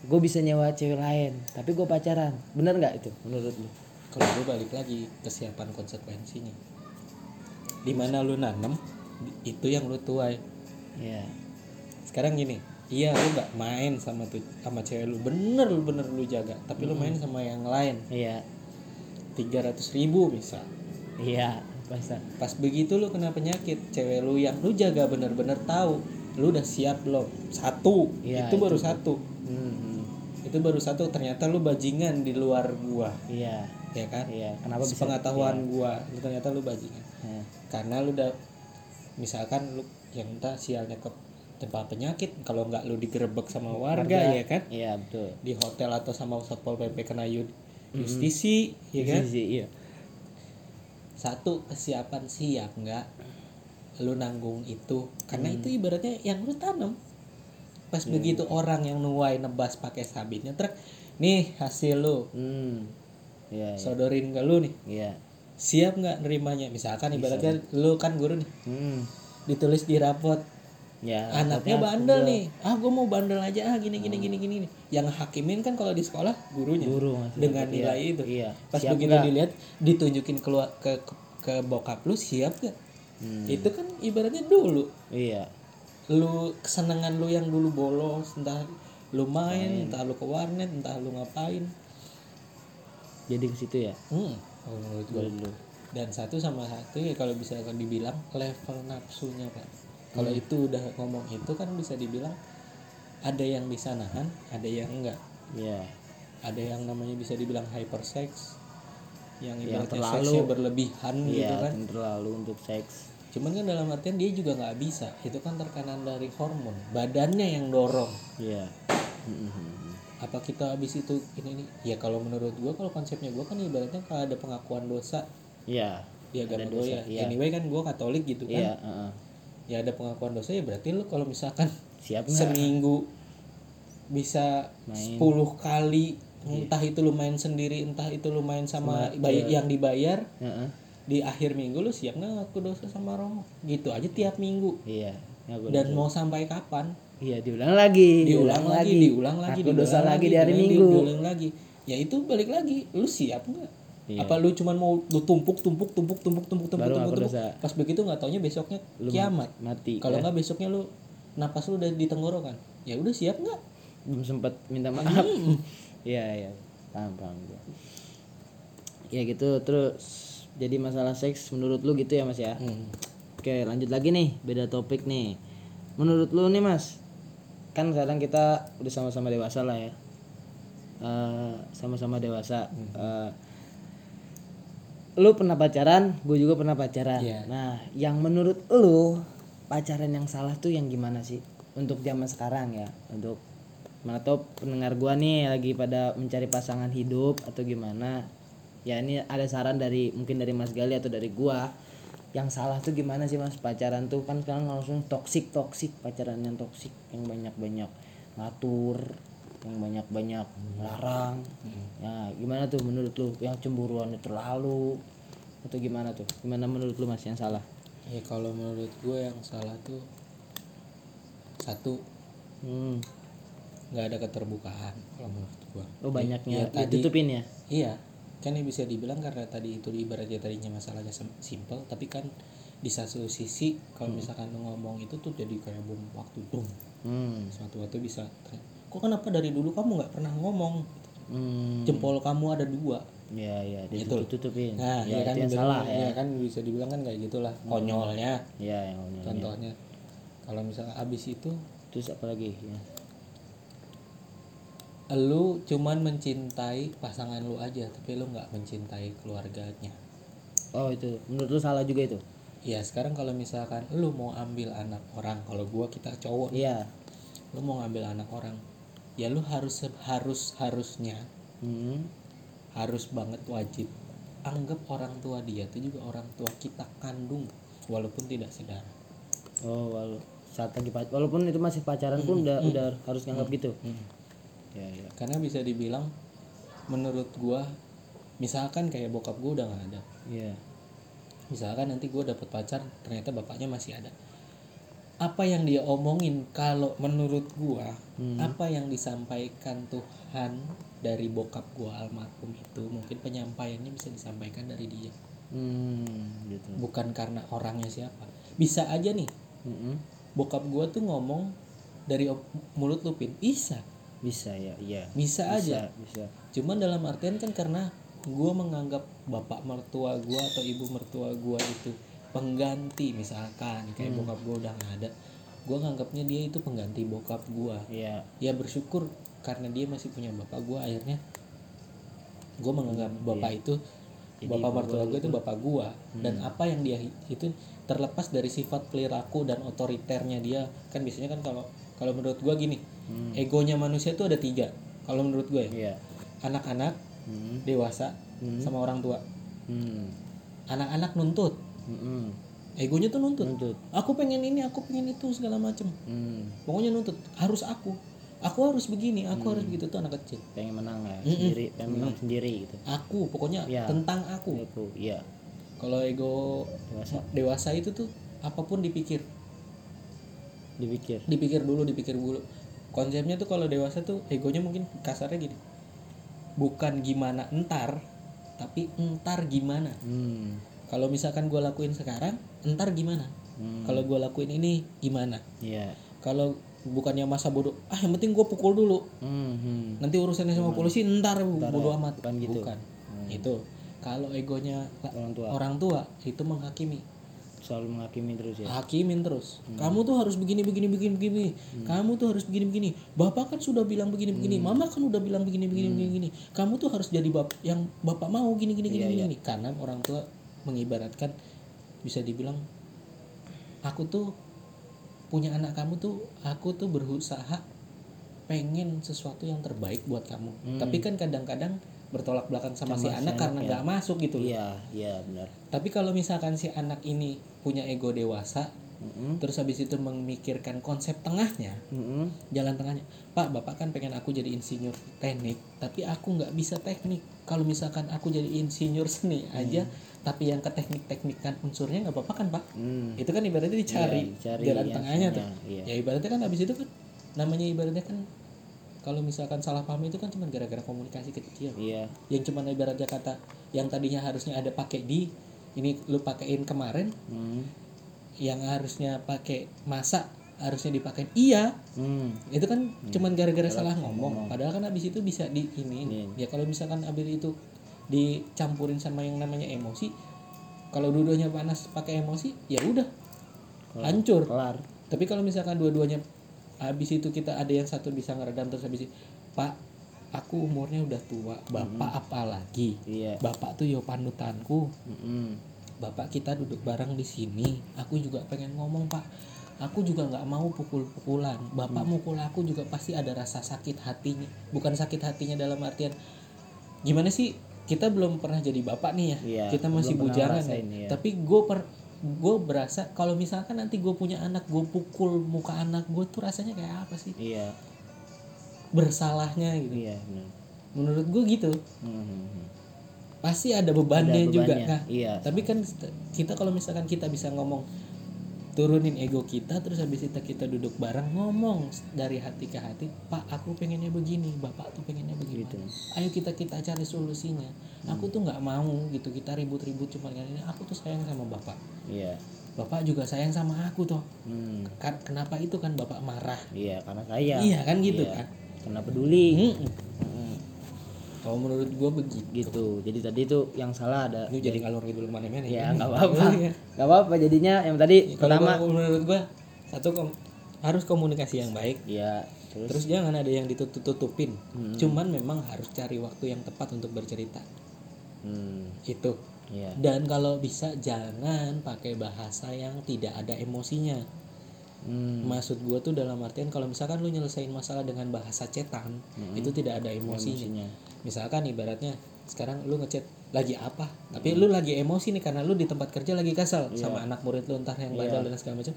gue bisa nyewa cewek lain. Tapi gue pacaran. Bener nggak itu? Menurut lu? Kalau gue balik lagi kesiapan konsekuensinya. Di mana lu nanam itu yang lu tuai. Ya sekarang gini iya lu nggak main sama tuh sama cewek lu. Bener lu bener lu jaga. Tapi lu main sama yang lain. Iya. Tiga ratus ribu misal iya masa pas begitu lu kena penyakit cewek lu yang lu jaga bener-bener tahu lu udah siap belum? Satu. Iya, itu baru itu. satu. Hmm, itu baru satu ternyata lu bajingan di luar gua. Iya. Ya kan? Iya kenapa bisa? Pengetahuan gua. Lu ternyata lu bajingan. Ya. karena lu udah misalkan lu yang entah sialnya ke tempat penyakit kalau nggak lu digerebek sama warga, ya kan? Iya betul. Di hotel atau sama satpol pp kena yud justisi ya kan? Iya, iya. Satu kesiapan siap nggak lu nanggung itu. Karena itu ibaratnya yang lu tanam. Pas begitu orang yang nuai nebas pakai sabitnya truk nih hasil lu. Hmm. Iya iya. sodorin ke lu nih. Iya. Siap nggak nerimanya? Misalkan ibaratnya lu kan guru nih. Hmm. Ditulis di rapot ya anaknya bandel nih. Ah gue mau bandel aja. Ah gini gini gini gini nih yang hakimin kan kalau di sekolah gurunya. Guru dengan dapat, nilai iya. itu. iya. Pas Siap begitu nggak? dilihat ditunjukin keluar ke, ke ke bokap lu siap gak Hmm, itu kan ibaratnya dulu. Iya. Lu kesenangan lu yang dulu bolos entah lu main, entah lu ke warnet entah lu ngapain. Jadi ke situ ya? Hmm. Menurut gua dulu. Dan satu sama satu ya kalau bisa dibilang level nafsunya pak kalau Hmm. itu udah ngomong itu kan bisa dibilang ada yang bisa nahan ada yang enggak. Iya. Ada yang namanya bisa dibilang hypersex yang Yang ibaratnya terlalu- seksnya berlebihan gitu iya kan terlalu untuk seks. Cuman kan dalam artian dia juga nggak bisa. Itu kan terkanan dari hormon. Badannya yang dorong. Iya. Hmm, hmm, hmm. apa kita habis itu ini nih ya kalau menurut gua kalau konsepnya gua kan ibaratnya kalau ada pengakuan dosa. Iya. Agama Ada gua dosa, ya. iya. anyway kan gua katolik gitu kan. Iya heeh. Ya ada pengakuan dosa ya berarti lu kalau misalkan siap nggak? seminggu bisa Main. 10 kali entah itu lu main sendiri entah itu lu main sama, bay- yang dibayar Heeh. di akhir minggu lu siap nggak ngaku dosa sama romo? Gitu aja tiap minggu. Iya dan dosa. mau sampai kapan? Iya diulang lagi diulang lagi diulang lagi Ngaku diulang dosa lagi di hari minggu. diulang lagi. Ya itu balik lagi lu siap nggak Iya. apa lu cuman mau lu tumpuk tumpuk tumpuk tumpuk tumpuk tumpuk Baru tumpuk, tumpuk. dosa. pas begitu nggak taunya besoknya kiamat mati kalau ya. nggak besoknya lu napas lu udah di tenggorokan ya udah siap nggak belum sempat minta maaf iya iya paham paham gua. ya gitu terus jadi masalah seks menurut lu gitu ya mas ya Hmm. oke lanjut lagi nih beda topik nih menurut lu nih mas kan sekarang kita udah sama-sama dewasa lah ya Eh, sama-sama dewasa Eh, lu pernah pacaran gue juga pernah pacaran. Iya. nah yang menurut lu pacaran yang salah tuh yang gimana sih? Untuk zaman sekarang ya? Untuk mana tau pendengar gua nih lagi pada mencari pasangan hidup atau gimana? Ya ini ada saran dari mungkin dari Mas Gali atau dari gua. Yang salah tuh gimana sih mas? Pacaran tuh kan sekarang langsung toksik toksik pacaran yang toksik yang banyak banyak ngatur yang banyak banyak larang ya gimana tuh menurut lu? Yang cemburuan terlalu atau gimana tuh? Gimana menurut lu mas yang salah? Ya kalau menurut gue yang salah tuh satu hmm. nggak ada keterbukaan kalau menurut gue oh banyaknya ya, tadi- ditutupin ya? Iya kan ini bisa dibilang karena tadi itu ibaratnya tadinya masalahnya simple tapi kan di satu sisi kalau misalkan lu ngomong itu tuh jadi kayak bom waktu dong hmm. suatu waktu bisa kok kenapa dari dulu kamu nggak pernah ngomong? Hmm. jempol kamu ada dua. Ya ya Gitu. ditutupin nah ya, ya, kan yang salah ya ya. kan bisa dibilang kan kayak gitulah konyolnya. Ya yang konyol. contohnya kalau misalnya abis itu terus apa lagi ya? lu cuman mencintai pasangan lu aja tapi lu nggak mencintai keluarganya. Oh itu menurut lu salah juga itu? Ya sekarang kalau misalkan lu mau ambil anak orang kalau gua kita cowok. Iya. Lu mau ngambil anak orang ya lu harus harus harusnya hmm. harus banget wajib. Anggap orang tua dia itu juga orang tua kita kandung walaupun tidak saudara. Oh walau saat lagi walaupun itu masih pacaran pun udah udah harus nganggap gitu. Hmm. ya ya. Karena bisa dibilang menurut gua misalkan kayak bokap gua udah nggak ada. Iya. Misalkan nanti gua dapet pacar ternyata bapaknya masih ada apa yang dia omongin? Kalau menurut gua Hmm. apa yang disampaikan Tuhan dari bokap gua almarhum itu mungkin penyampaiannya bisa disampaikan dari dia. Hmm gitu. Bukan karena orangnya siapa. Bisa aja nih. Mm-mm. bokap gua tuh ngomong dari mulut lupin. Bisa. Bisa ya iya. Bisa aja. bisa bisa. Cuman dalam artian kan karena gua menganggap bapak mertua gua atau ibu mertua gua itu pengganti misalkan kayak Hmm. bokap gua udah nggak ada gua nganggapnya dia itu pengganti bokap gua iya ya bersyukur karena dia masih punya bapak gua akhirnya gua menganggap bapak itu Hmm, iya. Jadi bapak bapak mertua gua itu bapak dan Hmm. apa yang dia itu terlepas dari sifat perilaku dan otoriternya dia kan biasanya kan kalau kalau menurut gua gini Hmm. egonya manusia itu ada tiga kalau menurut gue ya iya anak-anak hmm. dewasa Hmm. sama orang tua hmm. anak-anak nuntut Mm-mm. egonya tuh nuntut. Nuntut. Aku pengen ini aku pengen itu segala macem. Hmm. pokoknya nuntut. Harus aku. Aku harus begini aku harus begitu tuh anak kecil. Pengen menang ya Mm-mm. sendiri pengen menang sendiri gitu. Aku pokoknya Ya. tentang aku. Aku iya. Kalau ego dewasa. dewasa itu tuh apa pun dipikir. Dipikir. Dipikir dulu dipikir dulu. Konsepnya tuh kalau dewasa tuh egonya mungkin kasarnya gini. Bukan gimana entar tapi entar gimana. Hmm. Kalau misalkan gue lakuin sekarang entar gimana? Hmm. kalau gue lakuin ini gimana? Iya. Kalau bukannya masa bodoh ah yang penting gue pukul dulu. Hmm. hmm. nanti urusannya sama polisi ntar, bodoh ya, amat. bukan gitu. bukan. Hmm. itu. Kalau egonya orang tua. orang tua itu menghakimi. Selalu menghakimi terus ya? Hakimin terus. Hmm. kamu tuh harus begini begini begini begini. Kamu tuh harus begini begini. Bapak kan sudah bilang begini begini. Hmm. mama kan udah bilang begini begini begini begini. Kamu tuh harus jadi bap yang bapak mau gini gini gini Iya, gini. Karena orang tua mengibaratkan bisa dibilang aku tuh punya anak kamu tuh aku tuh berusaha pengen sesuatu yang terbaik buat kamu Hmm. tapi kan kadang-kadang bertolak belakang sama, si Sama si anak anak karena ya. nggak masuk gitu loh iya iya benar tapi kalau misalkan si anak ini punya ego dewasa Mm-mm. terus habis itu memikirkan konsep tengahnya Mm-mm. jalan tengahnya pak bapak kan pengen aku jadi insinyur teknik tapi aku nggak bisa teknik kalau misalkan aku jadi insinyur seni aja tapi yang ke teknik teknik kan unsurnya nggak apa-apa kan pak Hmm. itu kan ibaratnya dicari, Iya, dicari jalan yang tengahnya tuh iya. ya ibaratnya kan habis itu kan namanya ibaratnya kan kalau misalkan salah paham itu kan cuma gara-gara komunikasi kecil iya yang cuma ibaratnya kata yang tadinya harusnya ada pakai di ini lu pakein kemarin hmm. yang harusnya pakai masa harusnya dipakai iya Hmm. itu kan cuman gara-gara salah ngomong padahal kan abis itu bisa di ini Iya. ya kalau misalkan abis itu dicampurin sama yang namanya emosi kalau dua-duanya panas pakai emosi ya udah hancur. Kelar. Tapi kalau misalkan dua-duanya habis itu kita ada yang satu bisa ngeredam terus habis itu pak aku umurnya udah tua bapak apa lagi? Iya. Bapak tuh yo panutanku. Mm-mm. bapak kita duduk bareng di sini aku juga pengen ngomong pak. Aku juga nggak mau pukul-pukulan. Bapak mukul aku juga pasti ada rasa sakit hatinya. Bukan sakit hatinya dalam artian gimana sih kita belum pernah jadi bapak nih ya. Iya, kita masih bujangan ya. tapi gue per gue berasa kalau misalkan nanti gue punya anak gue pukul muka anak gue tuh rasanya kayak apa sih? Iya. Bersalahnya gitu. Iya benar. Menurut gue gitu. Mhm. pasti ada bebannya Ada juga bebannya, kan iya. tapi kan kita kalau misalkan kita bisa ngomong turunin ego kita terus habis itu kita duduk bareng ngomong dari hati ke hati pak aku pengennya begini bapak tuh pengennya begitu Gitu. ayo kita kita cari solusinya. Aku tuh nggak mau gitu kita ribut-ribut cuma ini aku tuh sayang sama bapak. Iya. Bapak juga sayang sama aku toh. Hmm. Kenapa itu kan bapak marah? Iya karena saya iya kan gitu Iya. kan? Karena peduli. Mm-mm. Kalau menurut gua begitu. Gitu. Jadi tadi itu yang salah ada ini jadi ngalur ngidul mana-mana ya? Nggak apa-apa. Iya. nggak apa-apa. Jadinya yang tadi Kalau pertama gua- menurut gua satu kom- harus komunikasi yang baik. Ya terus? Terus jangan ada yang ditutup-tutupin. Cuman memang harus cari waktu yang tepat untuk bercerita. Hmm, itu ya dan kalau bisa jangan pakai bahasa yang tidak ada emosinya hmm, maksud gua tuh dalam artian kalau misalkan lu nyelesain masalah dengan bahasa cetan itu tidak ada emosinya. Emosinya. Misalkan ibaratnya sekarang lu ngechat lagi apa? Tapi lu lagi emosi nih karena lu di tempat kerja lagi kesal sama anak murid lu entar yang bandel dan segala macam.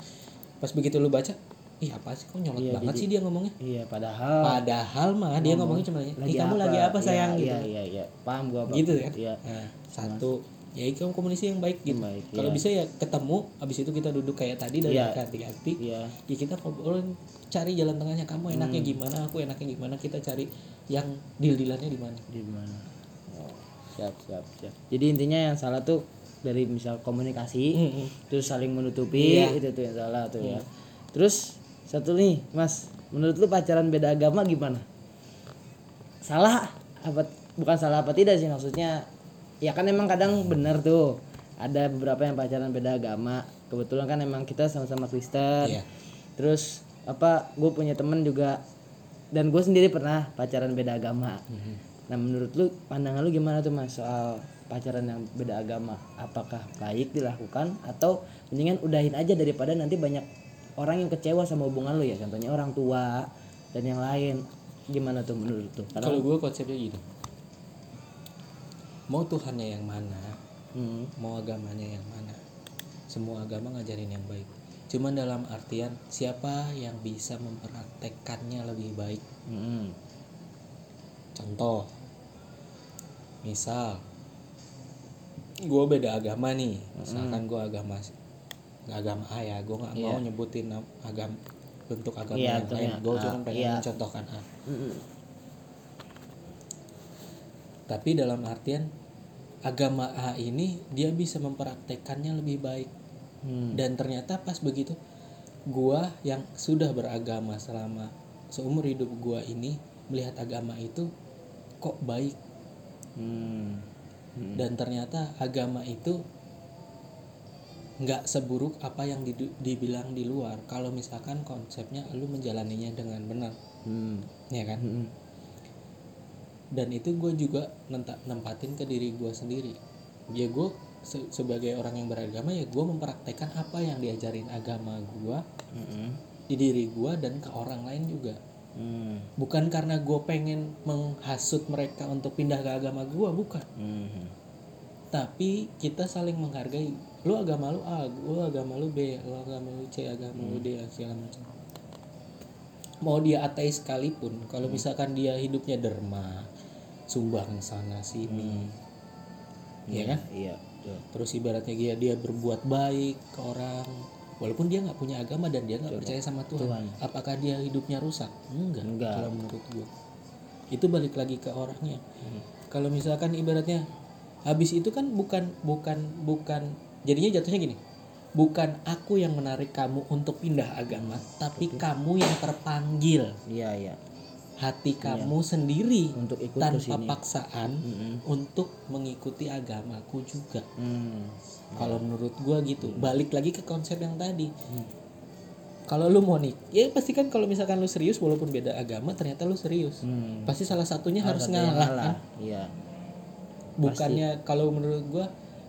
Pas begitu lu baca ih apa sih? Kok nyolot Iya, banget jadi- sih dia ngomongnya? Iya padahal padahal mah dia ngomongnya cuma ih kamu lagi apa Iya, sayang gitu. iya iya iya. Paham gua gitu kan iya. Nah, satu ya itu komunikasi yang baik gitu. Baik, kalau iya. bisa ya ketemu habis itu kita duduk kayak tadi dari Iya. hati-hati. iya. Ya kita ngobrolin cari jalan tengahnya. Kamu enaknya gimana aku enaknya gimana kita cari yang deal dealannya di mana. Di mana. Oh, siap siap siap. Jadi intinya yang salah tuh dari misal komunikasi terus saling menutupi Iya. itu tuh yang salah tuh ya. Terus satu nih mas menurut lu pacaran beda agama gimana? Salah apa bukan salah apa tidak sih maksudnya ya kan emang kadang bener tuh. Ada beberapa yang pacaran beda agama. Kebetulan kan emang kita sama-sama Kristen. Iya. terus apa gue punya temen juga. Dan gue sendiri pernah pacaran beda agama. Nah menurut lu pandangan lu gimana tuh mas soal pacaran yang beda agama? Apakah baik dilakukan atau mendingan udahin aja daripada nanti banyak orang yang kecewa sama hubungan lu ya? Contohnya orang tua dan yang lain. Gimana tuh menurut tuh kalau gue konsepnya gini mau Tuhannya yang mana? Hmm, mau agamanya yang mana? Semua agama ngajarin yang baik. Cuman dalam artian siapa yang bisa mempraktekkannya lebih baik? Hmm, contoh. Misal gue beda agama nih. Misalkan gue agama agama A ya gue nggak mau nyebutin nam- agama bentuk agama Iya, yang lain. Gue cuma pengen iya. mencontohkan A. Hmm, tapi dalam artian agama A ini dia bisa mempraktekkannya lebih baik. Hmm, dan ternyata pas begitu gua yang sudah beragama selama seumur hidup gua ini melihat agama itu kok baik. Hmm, hmm, dan ternyata agama itu nggak seburuk apa yang di- dibilang di luar. Kalau misalkan konsepnya lu menjalaninya dengan benar. Hmm, ya kan? Hmm, dan itu gue juga nempatin ke diri gue sendiri. Ya gue se- sebagai orang yang beragama ya gue mempraktekkan apa yang diajarin agama gue hmm, di diri gue dan ke orang lain juga. Hmm, bukan karena gue pengen menghasut mereka untuk pindah ke agama gue bukan. Hmm, tapi kita saling menghargai lu agama lu A lu agama lu B lu agama lu C agama lu D segala macam mau dia ateis sekalipun kalau misalkan dia hidupnya derma sumbang sana sini. Ya kan? iya betul. terus ibaratnya dia dia berbuat baik ke orang walaupun dia nggak punya agama dan dia nggak percaya sama Tuhan, Tuhan. apakah dia hidupnya rusak? Enggak, Enggak. kalau menurut gue itu balik lagi ke orangnya. Hmm. kalau misalkan ibaratnya habis itu kan bukan bukan bukan jadinya jatuhnya gini bukan aku yang menarik kamu untuk pindah agama tapi kamu yang terpanggil. Iya iya. Hati kamu sendiri untuk ikut tanpa sini. paksaan Mm-mm. untuk mengikuti agamaku juga. Hmm. kalau menurut gua gitu balik lagi ke konsep yang tadi. Kalau lu mau nik ya pasti kan kalau misalkan lu serius walaupun beda agama ternyata lu serius. Hmm. pasti salah satunya harus ngalah kan? Iya. Bukannya kalau menurut gua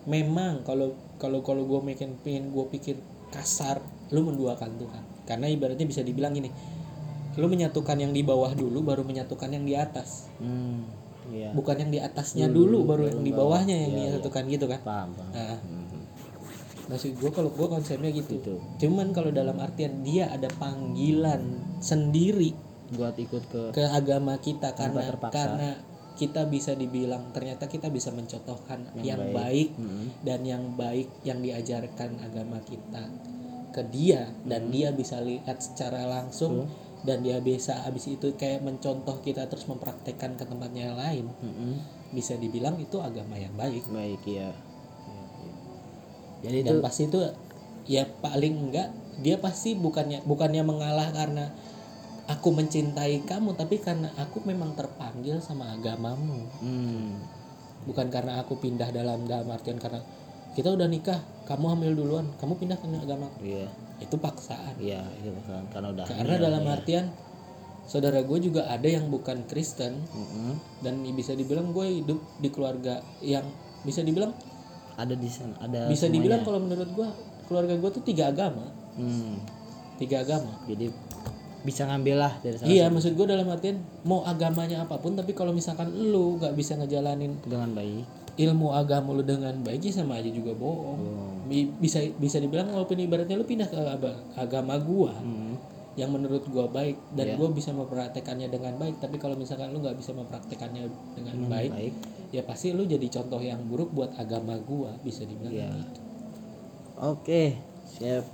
memang kalau kalau kalau gua makin pengen gua pikir kasar lu menduakan Tuhan karena ibaratnya bisa dibilang gini lu menyatukan yang di bawah dulu baru menyatukan yang di atas Hmm. iya bukan yang di atasnya dulu, baru yang di bawahnya yang Iya, disatukan gitu kan paham paham nah Hmm. maksud gua kalau gua konsepnya gitu Gitu. cuman kalau dalam artian dia ada panggilan sendiri buat ikut ke ke agama kita karena terpaksa. karena kita bisa dibilang ternyata kita bisa mencontohkan yang, Yang baik, Mm-mm. dan yang baik yang diajarkan agama kita ke dia dan dia bisa lihat secara langsung dan dia bisa habis itu kayak mencontoh kita terus mempraktekkan ke tempatnya yang lain Mm-mm. bisa dibilang itu agama yang baik baik iya. jadi itu dan pasti itu ya paling enggak dia pasti bukannya bukannya mengalah karena aku mencintai kamu tapi karena aku memang terpanggil sama agamamu hmm. bukan karena aku pindah dalam dalam artian karena kita udah nikah kamu hamil duluan kamu pindah ke agama iya itu paksaan iya itu kan karena udah karena hamil, dalam ya. artian saudara gue juga ada yang bukan Kristen Mm-mm. dan bisa dibilang gue hidup di keluarga yang bisa dibilang ada di sana ada bisa semuanya. dibilang kalau menurut gue keluarga gue tuh tiga agama Hmm. tiga agama jadi bisa ngambil lah dari sana iya maksud gue dalam artian mau agamanya apa pun tapi kalau misalkan lu nggak bisa ngejalanin dengan baik. ilmu agama lu dengan baik ya sama aja juga bohong. Bi- bisa bisa dibilang walaupun ibaratnya lu pindah ke agama gua Hmm. yang menurut gua baik dan Iya. gua bisa mempraktekannya dengan baik tapi kalau misalkan lu nggak bisa mempraktekannya dengan baik baik. ya pasti lu jadi contoh yang buruk buat agama gua bisa dibilang Iya. gitu. Oke siap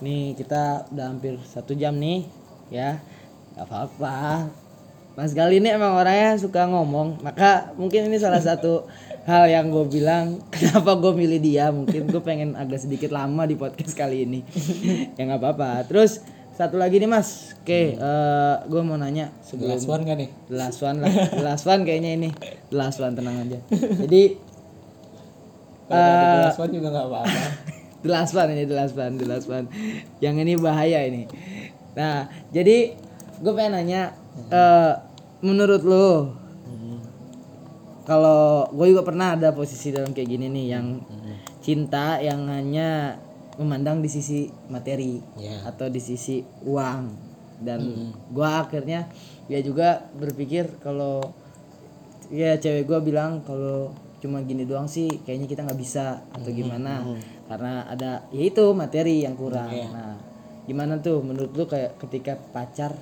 nih kita udah hampir satu jam nih ya. Nggak apa-apa. Mas Gali ini emang orangnya suka ngomong. Maka mungkin ini salah satu hal yang gue bilang kenapa gue milih dia. Mungkin gue pengen agak sedikit lama di podcast kali ini. Ya nggak apa-apa. Terus satu lagi nih mas. Oke eh, gue mau nanya sebelum Last one kan nih? Last one lah. Last one kayaknya ini. Last one tenang aja. Jadi kalau Eh, the last one juga nggak apa-apa The last one ini The last one The last one. Yang ini bahaya ini. Nah jadi Gue pengen nanya eh, Menurut lo Hmm. Kalau gue juga pernah ada posisi dalam kayak gini nih Yang cinta yang hanya Memandang di sisi materi ya. Atau di sisi uang. Dan gue akhirnya Ya juga berpikir kalau Ya cewek gue bilang kalau cuma gini doang sih kayaknya kita nggak bisa atau gimana karena ada ya itu materi yang kurang. Nah gimana tuh menurut lu kayak ketika pacar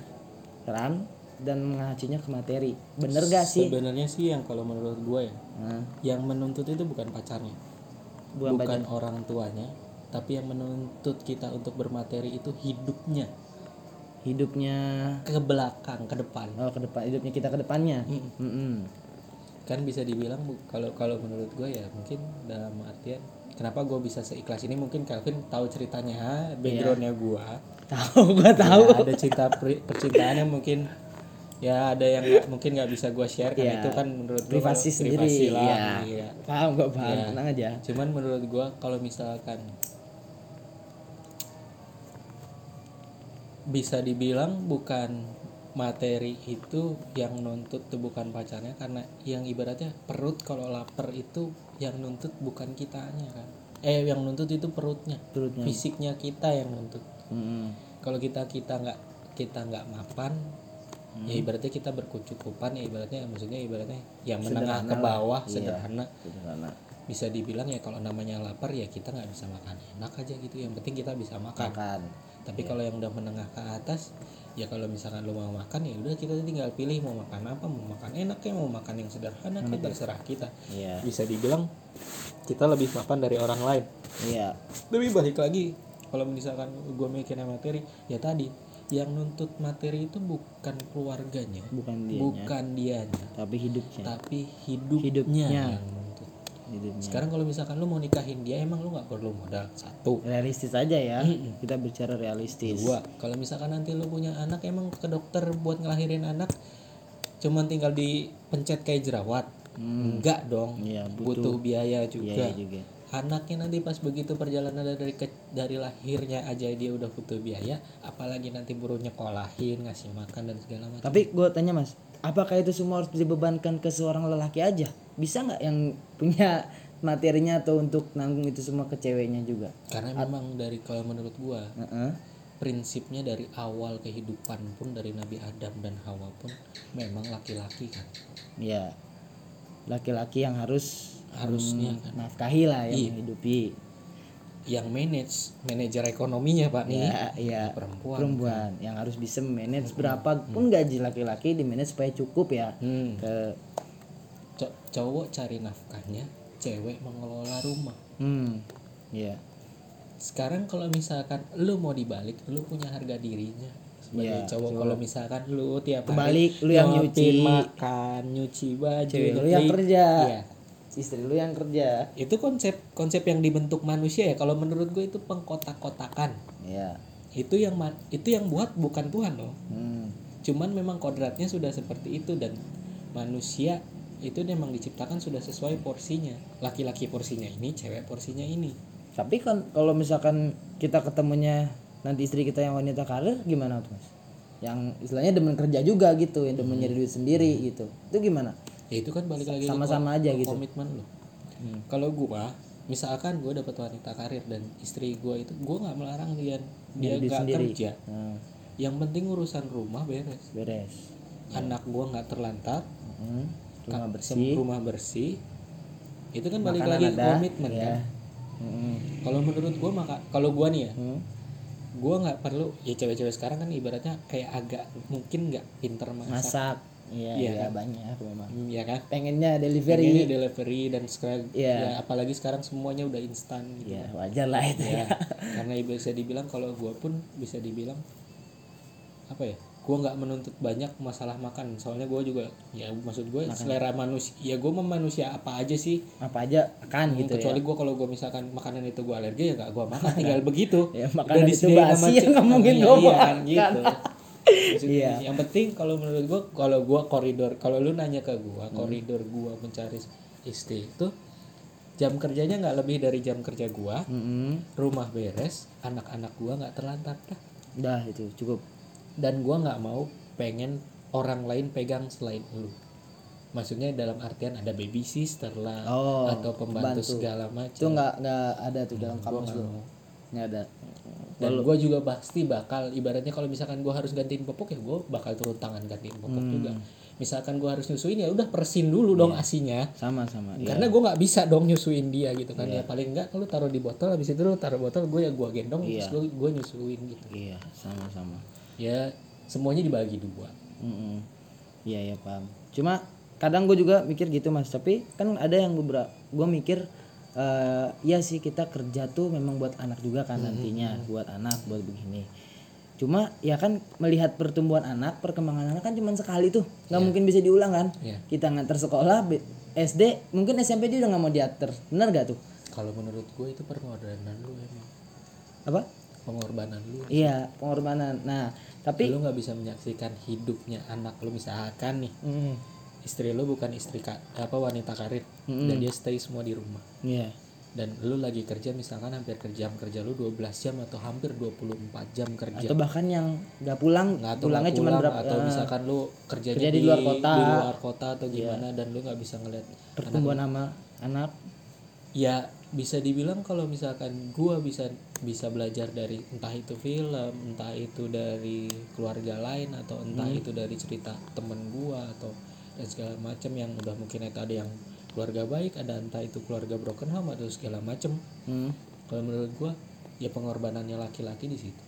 ran dan mengacunya ke materi? Bener gak sih? Sebenarnya sih yang kalau menurut gua ya nah, yang menuntut itu bukan pacarnya. Bukan bukan orang tuanya tapi yang menuntut kita untuk bermateri itu hidupnya. Hidupnya? Ke belakang ke depan. Oh ke depan hidupnya kita ke depannya? Mm-mm. kan bisa dibilang kalau kalau menurut gue ya mungkin dalam artian kenapa gue bisa seikhlas ini? Mungkin Calvin tahu ceritanya ha, backgroundnya gue tahu gua tahu. Ya, ada pri- percintaan yang mungkin ya ada yang nggak mungkin nggak bisa gue share karena Ya, itu kan menurut gue privasi sendiri privasi lah ya iya. paham gua paham. Ya. tenang aja. Cuman menurut gue kalau misalkan bisa dibilang bukan materi itu yang nuntut tuh bukan pacarnya karena yang ibaratnya perut kalau lapar itu yang nuntut bukan kitanya kan? Eh yang nuntut itu perutnya. Perutnya. Fisiknya kita yang nuntut. Mm-mm. kalau kita kita nggak kita nggak mapan ya ibaratnya kita berkecukupan ya ibaratnya maksudnya ibaratnya yang menengah ke bawah sederhana. sederhana. Bisa dibilang ya kalau namanya lapar ya kita nggak bisa makan. Enak aja gitu yang penting kita bisa makan. Makan. Tapi kalau yang udah menengah ke atas ya kalau misalkan lu mau makan ya udah kita tinggal pilih mau makan apa mau makan enak ya mau makan yang sederhana kayak terserah kita. Iya. Bisa dibilang kita lebih mapan dari orang lain. Iya. Tapi balik lagi kalau misalkan gue mikirnya materi ya tadi yang nuntut materi itu bukan keluarganya bukan dia bukan dianya tapi hidupnya. tapi hidupnya, Hidupnya. Hidupnya sekarang kalau misalkan lu mau nikahin dia emang lu nggak perlu modal? Satu. Realistis aja ya. Kita bicara realistis. Dua. Kalau misalkan nanti lu punya anak emang ke dokter buat ngelahirin anak cuman tinggal dipencet kayak jerawat? Enggak dong. Iya, butuh, biaya Iya juga. iya juga. Anaknya nanti pas begitu perjalanan dari ke- dari lahirnya aja dia udah butuh biaya apalagi nanti baru nyekolahin ngasih makan dan segala macam. Tapi gue tanya mas apakah itu semua harus dibebankan ke seorang lelaki aja bisa nggak yang punya materinya atau untuk nanggung itu semua ke ceweknya juga? Karena memang dari kalau menurut gua Heeh. prinsipnya dari awal kehidupan pun dari Nabi Adam dan Hawa pun memang laki-laki kan. Ya laki-laki yang harus harusnya kan. nafkahi lah yang Iya. menghidupi. Yang manage manajer ekonominya pak nih. Ya ya perempuan. Perempuan. Yang harus bisa manage berapa pun gaji laki-laki di manage supaya cukup ya Hmm. ke cowok cari nafkahnya cewek mengelola rumah. Hmm ya sekarang kalau misalkan lu mau dibalik lu punya harga dirinya sebagai Iya, cowok. kalau misalkan lu tiap Kebalik, hari lu yang nyuci. makan nyuci baju cewek lu yang kerja. Iya. istri lu yang kerja. Itu konsep konsep yang dibentuk manusia ya. Kalau menurut gue itu pengkotak-kotakan. Ya itu yang itu yang buat bukan Tuhan loh. Hmm. cuman memang kodratnya sudah seperti itu dan manusia itu memang diciptakan sudah sesuai porsinya. Laki-laki porsinya ini cewek porsinya ini. Tapi kan kalau misalkan kita ketemunya nanti istri kita yang wanita karir gimana tuh mas? Yang istilahnya demen kerja juga gitu yang demen nyari duit sendiri gitu. Itu gimana? Ya itu kan balik lagi Sama-sama aja gitu. komitmen lo. Kalau gua misalkan gua dapat wanita karir dan istri gua itu gua nggak melarang dia. Dia nggak kerja. Nah, yang penting urusan rumah beres. Beres. Anak gua nggak terlantar. Hmm. Rumah bersih. Rumah bersih. Itu kan balik makanan lagi ada komitmen ya. kan? Hmm. kalau menurut gua maka kalau gua nih ya Hmm. gua nggak perlu ya cewek-cewek sekarang kan ibaratnya kayak agak mungkin nggak pinter masak, masak. Iya Iya iya kan? banyak memang. Hmm, ya kan? Pengennya Pengennya delivery delivery dan sekarang Iya. ya apalagi sekarang semuanya udah instan gitu. Ya wajar lah itu ya. Karena bisa dibilang kalau gua pun bisa dibilang apa ya gua nggak menuntut banyak masalah makan. Soalnya gua juga ya maksud gue selera manusia ya gua mau manusia apa aja sih. Apa aja akan gitu ya. kecuali gua kalau gua misalkan makanan itu gua alergi ya gak gua makan. Tinggal begitu. Ya, Udah makanan itu disediain basi ya, nggak mungkin gua. iya kan makan. gitu Maksudnya, Iya. yang penting kalau menurut gua kalau gua koridor kalau lu nanya ke gua Hmm. koridor gua mencari istri itu jam kerjanya nggak lebih dari jam kerja gua. Mm-mm. rumah beres anak-anak gua nggak terlantar dah. Udah itu cukup dan gua nggak mau pengen orang lain pegang selain lu maksudnya dalam artian ada baby sister lah Oh, atau pembantu pembantu. segala itu macam nggak nggak ada tuh dalam kamus lu nggak ada dan gue juga pasti bakal ibaratnya kalau misalkan gue harus gantiin popok ya gue bakal turun tangan gantiin popok Hmm. juga misalkan gue harus nyusuin ya udah persin dulu dong Iya. asinya sama sama ya. karena gue nggak bisa dong nyusuin dia gitu kan Iya. ya paling enggak lu taruh di botol habis itu lu taruh botol gue ya gue gendong Iya. terus gue gue nyusuin gitu iya sama sama ya semuanya dibagi dua. Iya ya paham. Cuma kadang gue juga mikir gitu mas. Tapi kan ada yang beberapa gue mikir eh ya sih kita kerja tuh memang buat anak juga kan nantinya, buat anak, buat begini. Cuma ya kan melihat pertumbuhan anak, perkembangan anak kan cuma sekali tuh, nggak mungkin bisa diulang kan. Iya. Kita nganter sekolah SD, mungkin SMP dia udah nggak mau diatur, benar gak tuh? kalau menurut gue itu pengorbanan lu emang Apa? Pengorbanan lu. Iya pengorbanan. Nah tapi lu nggak bisa menyaksikan hidupnya anak lu misalkan nih. Mm, istri lu bukan istri ka, apa wanita karir. Dan dia stay semua di rumah. Iya. Dan lu lagi kerja misalkan hampir ke jam kerja lu 12 jam atau hampir 24 jam kerja. Atau bahkan yang nggak pulang, nggak pulangnya nggak cuma pulang, berapa? atau eh, misalkan lu kerja di luar kota. Iya. di luar kota atau gimana dan lu nggak bisa ngeliat pertumbuhan sama anak. Ya bisa dibilang kalau misalkan gua bisa bisa belajar dari entah itu film entah itu dari keluarga lain atau entah Hmm. itu dari cerita temen gua atau dan segala macam yang udah mungkin itu ada yang keluarga baik ada entah itu keluarga broken home atau segala macam Hmm. kalau menurut gua ya pengorbanannya laki-laki di situ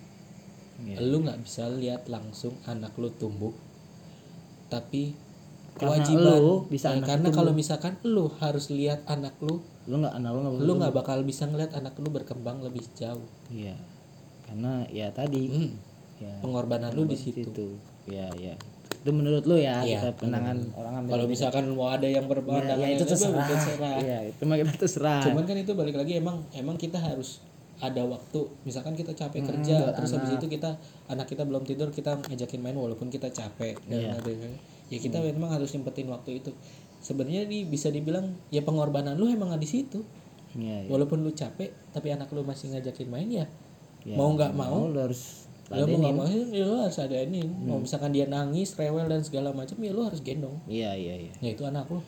Iya. lu nggak bisa lihat langsung anak lu tumbuh tapi Karena kewajiban lu bisa anak karena tumbuh. kalau misalkan lu harus lihat anak lu lu nggak anak lu nggak lu nggak bakal bisa ngeliat anak lu berkembang lebih jauh. Iya karena ya tadi Hmm, ya pengorbanan lu di situ. Itu ya ya itu menurut lu ya Iya, kita penangan orang ambil kalau misalkan mau ada yang ya, berpandangan ya, itu yang terserah. terserah. Ya itu mah kita terserah. Cuman kan itu balik lagi emang emang kita harus ada waktu. Misalkan kita capek kerja terus habis itu kita anak kita belum tidur kita ngajakin main walaupun kita capek. Dan Iya. ada ya kita memang harus nyempetin waktu itu sebenarnya di bisa dibilang ya pengorbanan lu emang di situ. Ya, ya. walaupun lu capek tapi anak lu masih ngajakin main ya, Ya, mau nggak mau lu harus lu mau nggak mau ya lu harus ada ini mau misalkan dia nangis rewel dan segala macam ya lu harus gendong. Iya iya iya. Ya itu anak lu.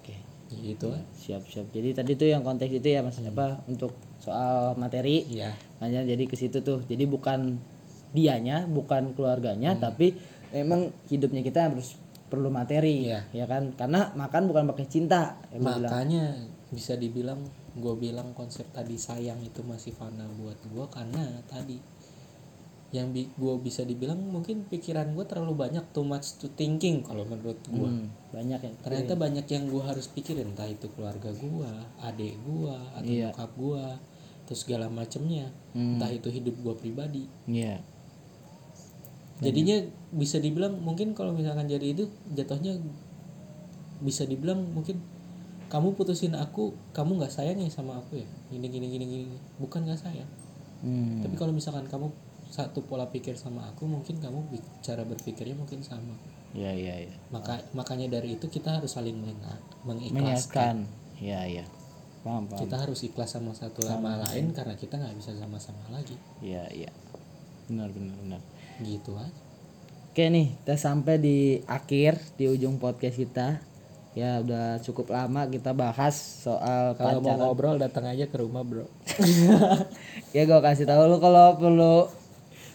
Oke. Gitu. Kan siap siap jadi tadi tuh yang konteks itu ya mas apa untuk soal materi. Iya. Hanya jadi ke situ tuh. Jadi bukan dianya bukan keluarganya Hmm. tapi memang hidupnya kita harus perlu materi Iya. ya kan karena makan bukan pakai cinta ya bilang. makanya bisa dibilang gue bilang konsep tadi sayang itu masih fana buat gue karena tadi yang bi gue bisa dibilang mungkin pikiran gue terlalu banyak too much to thinking kalau menurut gue Hmm, banyak ya ternyata banyak yang gue harus pikirin entah itu keluarga gue adik gue atau Iya. nyokap gue terus segala macemnya Hmm. entah itu hidup gue pribadi iya jadinya bisa dibilang mungkin kalau misalkan jadi itu jatuhnya bisa dibilang mungkin kamu putusin aku kamu nggak sayang ya sama aku ya? Gini gini gini gini bukan nggak sayang. Hmm, tapi kalau misalkan kamu satu pola pikir sama aku mungkin kamu cara berpikirnya mungkin sama. Iya iya iya. Maka makanya dari itu kita harus saling mengikhlaskan. Iya iya. Paham paham. Kita harus ikhlas sama satu sama lain karena kita nggak bisa sama-sama lagi. Iya iya. Benar benar benar gitu aja Oke nih, kita sampai di akhir di ujung podcast kita. Ya udah cukup lama kita bahas soal kalau mau ngobrol datang aja ke rumah bro ya gue kasih tahu lu kalau perlu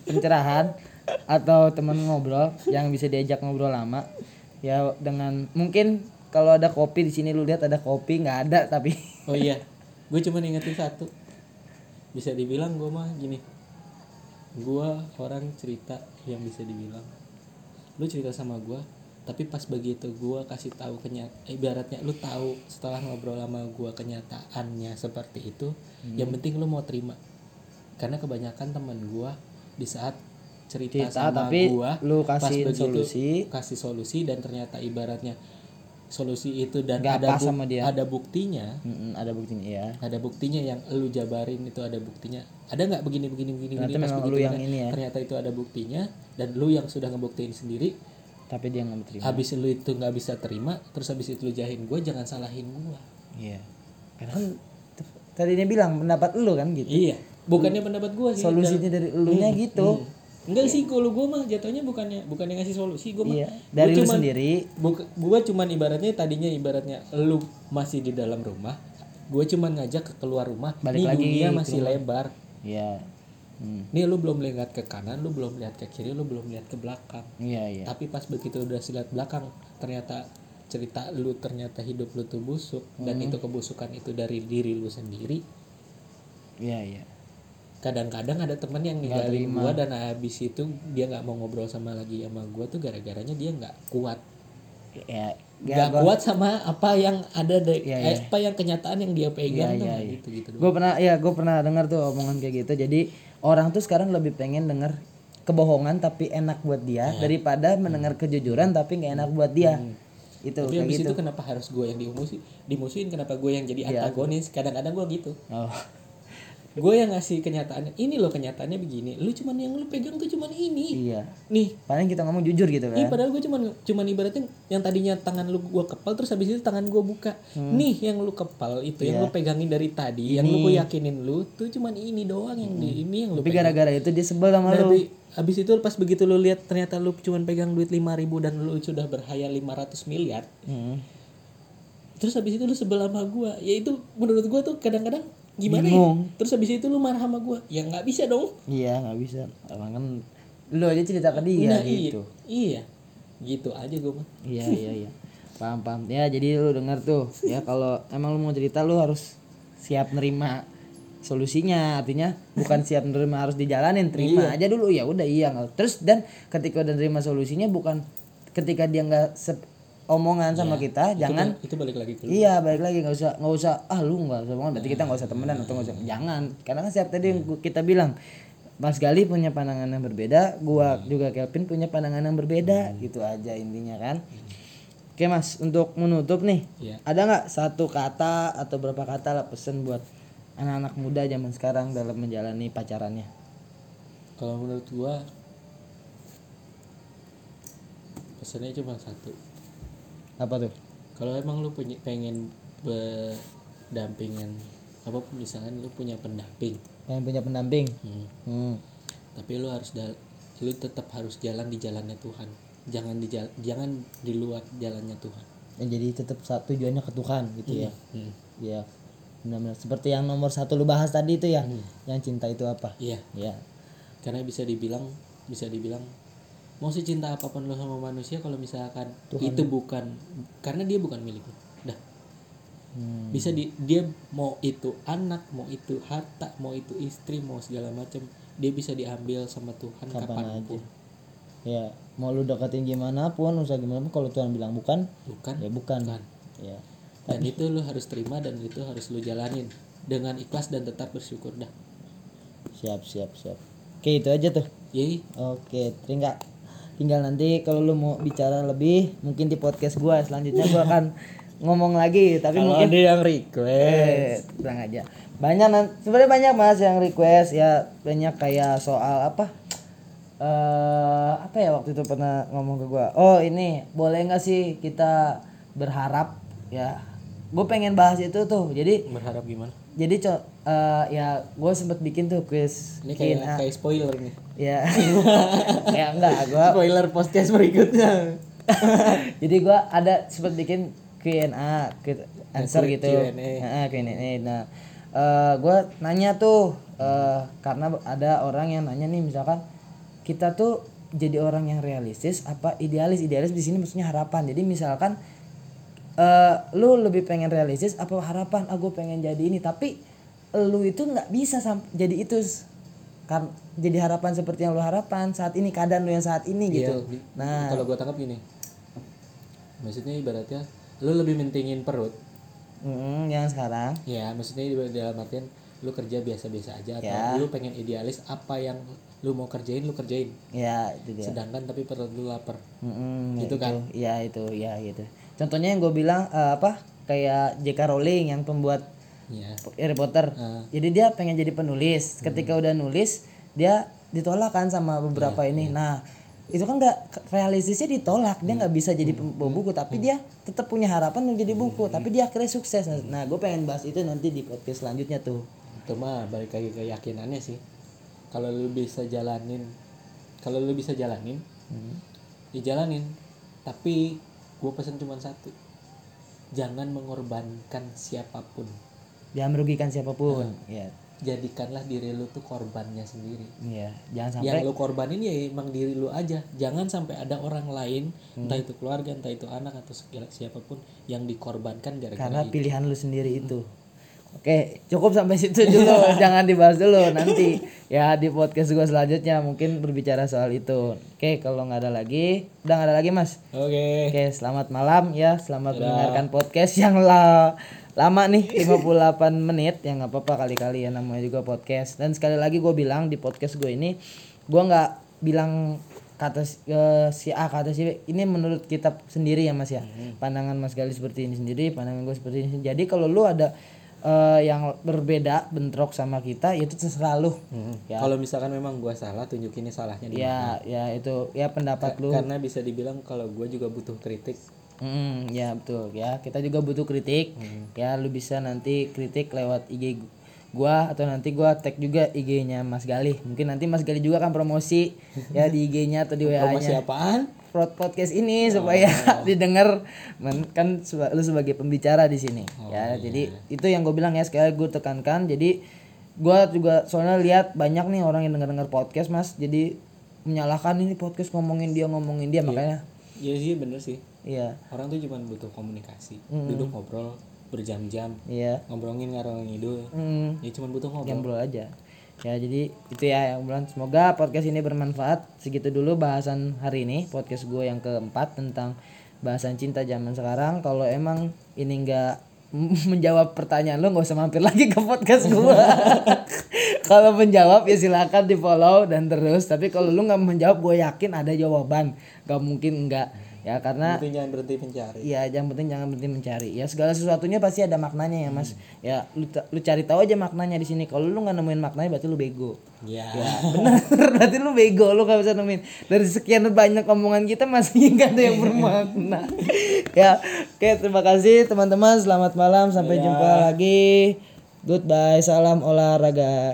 pencerahan atau temen ngobrol yang bisa diajak ngobrol lama. Ya dengan mungkin kalau ada kopi di sini lu lihat ada kopi nggak ada tapi Oh iya, gue cuma ingetin satu. Bisa dibilang gue mah gini. Gue orang cerita yang bisa dibilang. Lu cerita sama gue, tapi pas begitu gue kasih tahu kenyat, ibaratnya lu tahu setelah ngobrol sama gue kenyataannya seperti itu, yang penting lu mau terima. Karena kebanyakan teman gue di saat cerita, Cerita, sama tapi gue, lu kasihin solusi. kasih solusi dan ternyata ibaratnya solusi itu dan Nggak ada sama dia. ada buktinya Mm-mm, ada buktinya ya. ada buktinya yang lu jabarin itu ada buktinya ada nggak begini begini begini Ternyata begini memang begitu lu yang ini ya. ternyata itu ada buktinya dan lu yang sudah ngebuktiin sendiri Tapi dia nggak terima. habis lu itu nggak bisa terima terus habis itu lu jahin gue jangan salahin gue Iya. Karena kan tadi dia bilang pendapat lu kan gitu. iya bukannya pendapat gue sih Solusinya dari elunya gitu. Hmm. Enggak sih kalau gue mah jatuhnya bukannya bukannya ngasih solusi gue mah Iya. Dari lu gua cuman- sendiri. Buka, gue cuman ibaratnya tadinya ibaratnya lu masih di dalam rumah gue cuman ngajak ke keluar rumah Balik nih lagi dunia masih rumah. lebar Iya. Hmm. nih lu belum lihat ke kanan lu belum lihat ke kiri lu belum lihat ke belakang Iya iya. tapi pas begitu udah lihat belakang ternyata cerita lu ternyata hidup lu tuh busuk dan Hmm. itu kebusukan itu dari diri lu sendiri Iya iya. Kadang-kadang ada temen yang ninggalin gua dan habis itu dia nggak mau ngobrol sama lagi sama gua tuh gara-garanya dia nggak kuat. Ya, nggak kuat sama apa yang ada deh Iya, eh, apa yang kenyataan yang dia pegang Iya, tuh iya, nggak iya. gitu gitu gue pernah ya gue pernah dengar tuh omongan kayak gitu. Jadi orang tuh sekarang lebih pengen denger kebohongan tapi enak buat dia Iya. daripada mendengar kejujuran tapi nggak enak buat dia. Itu tapi habis gitu. itu kenapa harus gue yang dimusuhin dimusuhin? Kenapa gue yang jadi antagonis? Kadang-kadang gue gitu. Oh gue yang ngasih kenyataannya ini loh kenyataannya begini. Lu cuman yang lu pegang tuh cuman ini. Iya. Nih. Paling kita ngomong jujur gitu Iya kan padahal gue cuman cuman ibaratnya yang tadinya tangan lu gua kepal terus habis itu tangan gue buka. Nih yang lu kepal itu yang lu pegangin dari tadi yang lu gue yakinin lu tuh cuman ini doang yang di ini yang lu tapi gara-gara itu dia sebel sama lu. tapi habis itu pas begitu lu lihat ternyata lu cuman pegang duit 5000 dan lu sudah berhayal 500 miliar Hmm. terus habis itu lu sebel sama gua. Ya itu menurut gua tuh kadang-kadang gimana Bingung. ya terus habis itu lu marah sama gua. Ya nggak bisa dong. Iya nggak bisa. Orang kan lu aja cerita ke dia Nah, iya. gitu. Iya. Gitu aja gua mah iya iya iya. Paham paham. Ya jadi lu dengar tuh. Ya kalau emang lu mau cerita lu harus siap nerima solusinya. Artinya bukan siap nerima harus dijalanin. Terima aja dulu. Ya udah iya. Terus dan ketika udah nerima solusinya bukan ketika dia nggak omongan sama kita jangan itu balik lagi ke iya balik lagi nggak usah nggak usah ah lu nggak usah omongan berarti kita nggak usah temenan atau nggak usah jangan. Karena kan siap tadi yang kita bilang Mas Gali punya pandangan yang berbeda, gua juga Kelvin punya pandangan yang berbeda, gitu aja intinya kan. Oke Mas, untuk menutup nih, Iya. ada nggak satu kata atau berapa kata lah pesan buat anak-anak muda zaman sekarang dalam menjalani pacarannya? kalau menurut gua pesannya cuma satu Apa tuh? kalau emang lu punya pengen berdampingan apa pun misalkan lu punya pendamping Yang punya pendamping. hmm, Hmm. tapi lu harus lu tetap harus jalan di jalannya Tuhan jangan di jangan di luar jalannya Tuhan Dan jadi tetap satu tujuannya ke Tuhan gitu ya. Hmm, Iya. Benar-benar seperti yang nomor satu lu bahas tadi itu ya. Hmm. Yang cinta itu apa? iya Ya. karena bisa dibilang bisa dibilang mau secinta apa pun lo sama manusia kalau misalkan itu bukan karena dia bukan milik lo dah Hmm. bisa di dia mau itu anak mau itu harta mau itu istri mau segala macam dia bisa diambil sama Tuhan Kapan kapan pun Ya, mau lu deketin gimana pun, usaha gimana pun kalau Tuhan bilang bukan, bukan ya bukan. Bukan. Ya. dan itu lo harus terima dan itu harus lo jalanin dengan ikhlas dan tetap bersyukur dah Siap, siap, siap. Oke, itu aja tuh. Yey, Oke, tinggal tinggal nanti kalau lu mau bicara lebih mungkin di podcast gua selanjutnya gua akan ngomong lagi tapi kalau mungkin ada yang request. Eh bilang aja. Banyak sebenarnya banyak mas yang request ya banyak kayak soal apa? Eh apa ya waktu itu pernah ngomong ke gua? Oh ini boleh nggak sih kita berharap ya? Gue pengen bahas itu tuh jadi berharap gimana jadi co eh, ya gue sempet bikin tuh quiz ini kayak Q&A. kayak spoiler nih. Ya. Ya enggak gua spoiler podcast berikutnya. Jadi gua ada sempat bikin Q&A answer gitu. Q&A. Q&A nah eh, gua nanya tuh eh, karena ada orang yang nanya nih misalkan kita tuh jadi orang yang realistis apa idealis? Idealis di sini maksudnya harapan. Jadi misalkan eh, lu lebih pengen realistis apa harapan ah gue pengen jadi ini tapi lu itu nggak bisa jadi itu kan jadi harapan seperti yang lu harapan saat ini keadaan lu yang saat ini gitu. Iya, nah. kalau gue tangkap gini. Maksudnya ibaratnya lu lebih mentingin perut. Mm, yang sekarang. Ya maksudnya di- dalam artian lu kerja biasa-biasa aja atau Ya. lu pengen idealis apa yang lu mau kerjain lu kerjain. Ya itu dia. Sedangkan tapi perut lu lapar. Mm-mm, Gitu itu. kan? ya itu ya gitu contohnya yang gue bilang eh, apa kayak J.K. Rowling yang pembuat ya Harry Potter. Ah. jadi dia pengen jadi penulis. Ketika udah nulis dia ditolak kan sama beberapa ini. nah itu kan nggak realistisnya ditolak. Dia nggak bisa jadi pembawa buku tapi dia tetap punya harapan untuk jadi buku. Tapi dia akhirnya sukses. Nah gue pengen bahas itu nanti di podcast selanjutnya tuh. Itu mah balik lagi ke keyakinannya sih. Kalau lu bisa jalanin kalau lu bisa jalanin ya jalanin tapi gue pesan cuma satu. Jangan mengorbankan siapa pun. Jangan merugikan siapa pun. Ya jadikanlah diri lu tuh korbannya sendiri. Ya jangan sampai yang lu korbanin ya emang diri lu aja. Jangan sampai ada orang lain Hmm. entah itu keluarga entah itu anak atau segala siapa pun yang dikorbankan gara-gara karena itu. pilihan lu sendiri itu oke cukup sampai situ dulu. Jangan dibahas dulu nanti. Ya di podcast gua selanjutnya mungkin berbicara soal itu. Oke kalau nggak ada lagi udah nggak ada lagi mas? Oke. Oke selamat malam. Ya selamat mendengarkan podcast yang la lama nih 58 menit. Ya nggak apa-apa kali-kali ya namanya juga podcast. Dan sekali lagi gue bilang di podcast gue ini gua nggak bilang kata si- si A kata si B. Ini menurut kita sendiri ya mas ya. Pandangan mas Gali seperti ini sendiri pandangan gue seperti ini. Jadi kalau lu ada eh, yang berbeda bentrok sama kita ya itu terserah lu ya kalau misalkan memang gua salah tunjukin salahnya di ya ya itu ya pendapat lu karena bisa dibilang kalau gue juga butuh kritik Hmm, ya betul ya. Kita juga butuh kritik. Ya, lu bisa nanti kritik lewat IG gu- gua atau nanti gua tag juga IG-nya Mas Gali. Mungkin nanti Mas Gali juga kan promosi ya di IG-nya atau di promosi WA-nya. apaan Prod podcast ini supaya didengar. Men- kan seba- lu sebagai pembicara di sini ya. Jadi itu yang gue bilang ya sekali gue tekankan. Jadi gua juga soalnya lihat banyak nih orang yang denger-denger podcast Mas. Jadi menyalahkan ini podcast ngomongin dia ngomongin dia makanya. Iya sih bener sih. Iya. Orang tuh cuma butuh komunikasi. Duduk ngobrol berjam-jam. Iya. Ngobrolin ngarang ngidul. Hmm, ya cuma butuh ngobrol. Ngobrol aja ya jadi itu ya yang bulan semoga podcast ini bermanfaat. Segitu dulu bahasan hari ini podcast gue yang keempat tentang bahasan cinta zaman sekarang. Kalau emang ini enggak menjawab pertanyaan lo nggak usah mampir lagi ke podcast gua. Kalau menjawab ya silakan di follow dan terus. Tapi kalau lu nggak menjawab gue yakin ada jawaban. Gak mungkin enggak ya karena Intinya jangan berhenti mencari. Iya, yang penting jangan berhenti mencari. Ya segala sesuatunya pasti ada maknanya ya, Mas. Ya lu, lu cari tahu aja maknanya di sini. Kalau lu nggak nemuin maknanya berarti lu bego. Ya. Ya, bener. berarti lu bego, lu gak bisa nemuin. Dari sekian banyak omongan kita masih nggak ada yang bermakna. ya, oke terima kasih teman-teman. Selamat malam, sampai jumpa lagi. Goodbye, salam olahraga.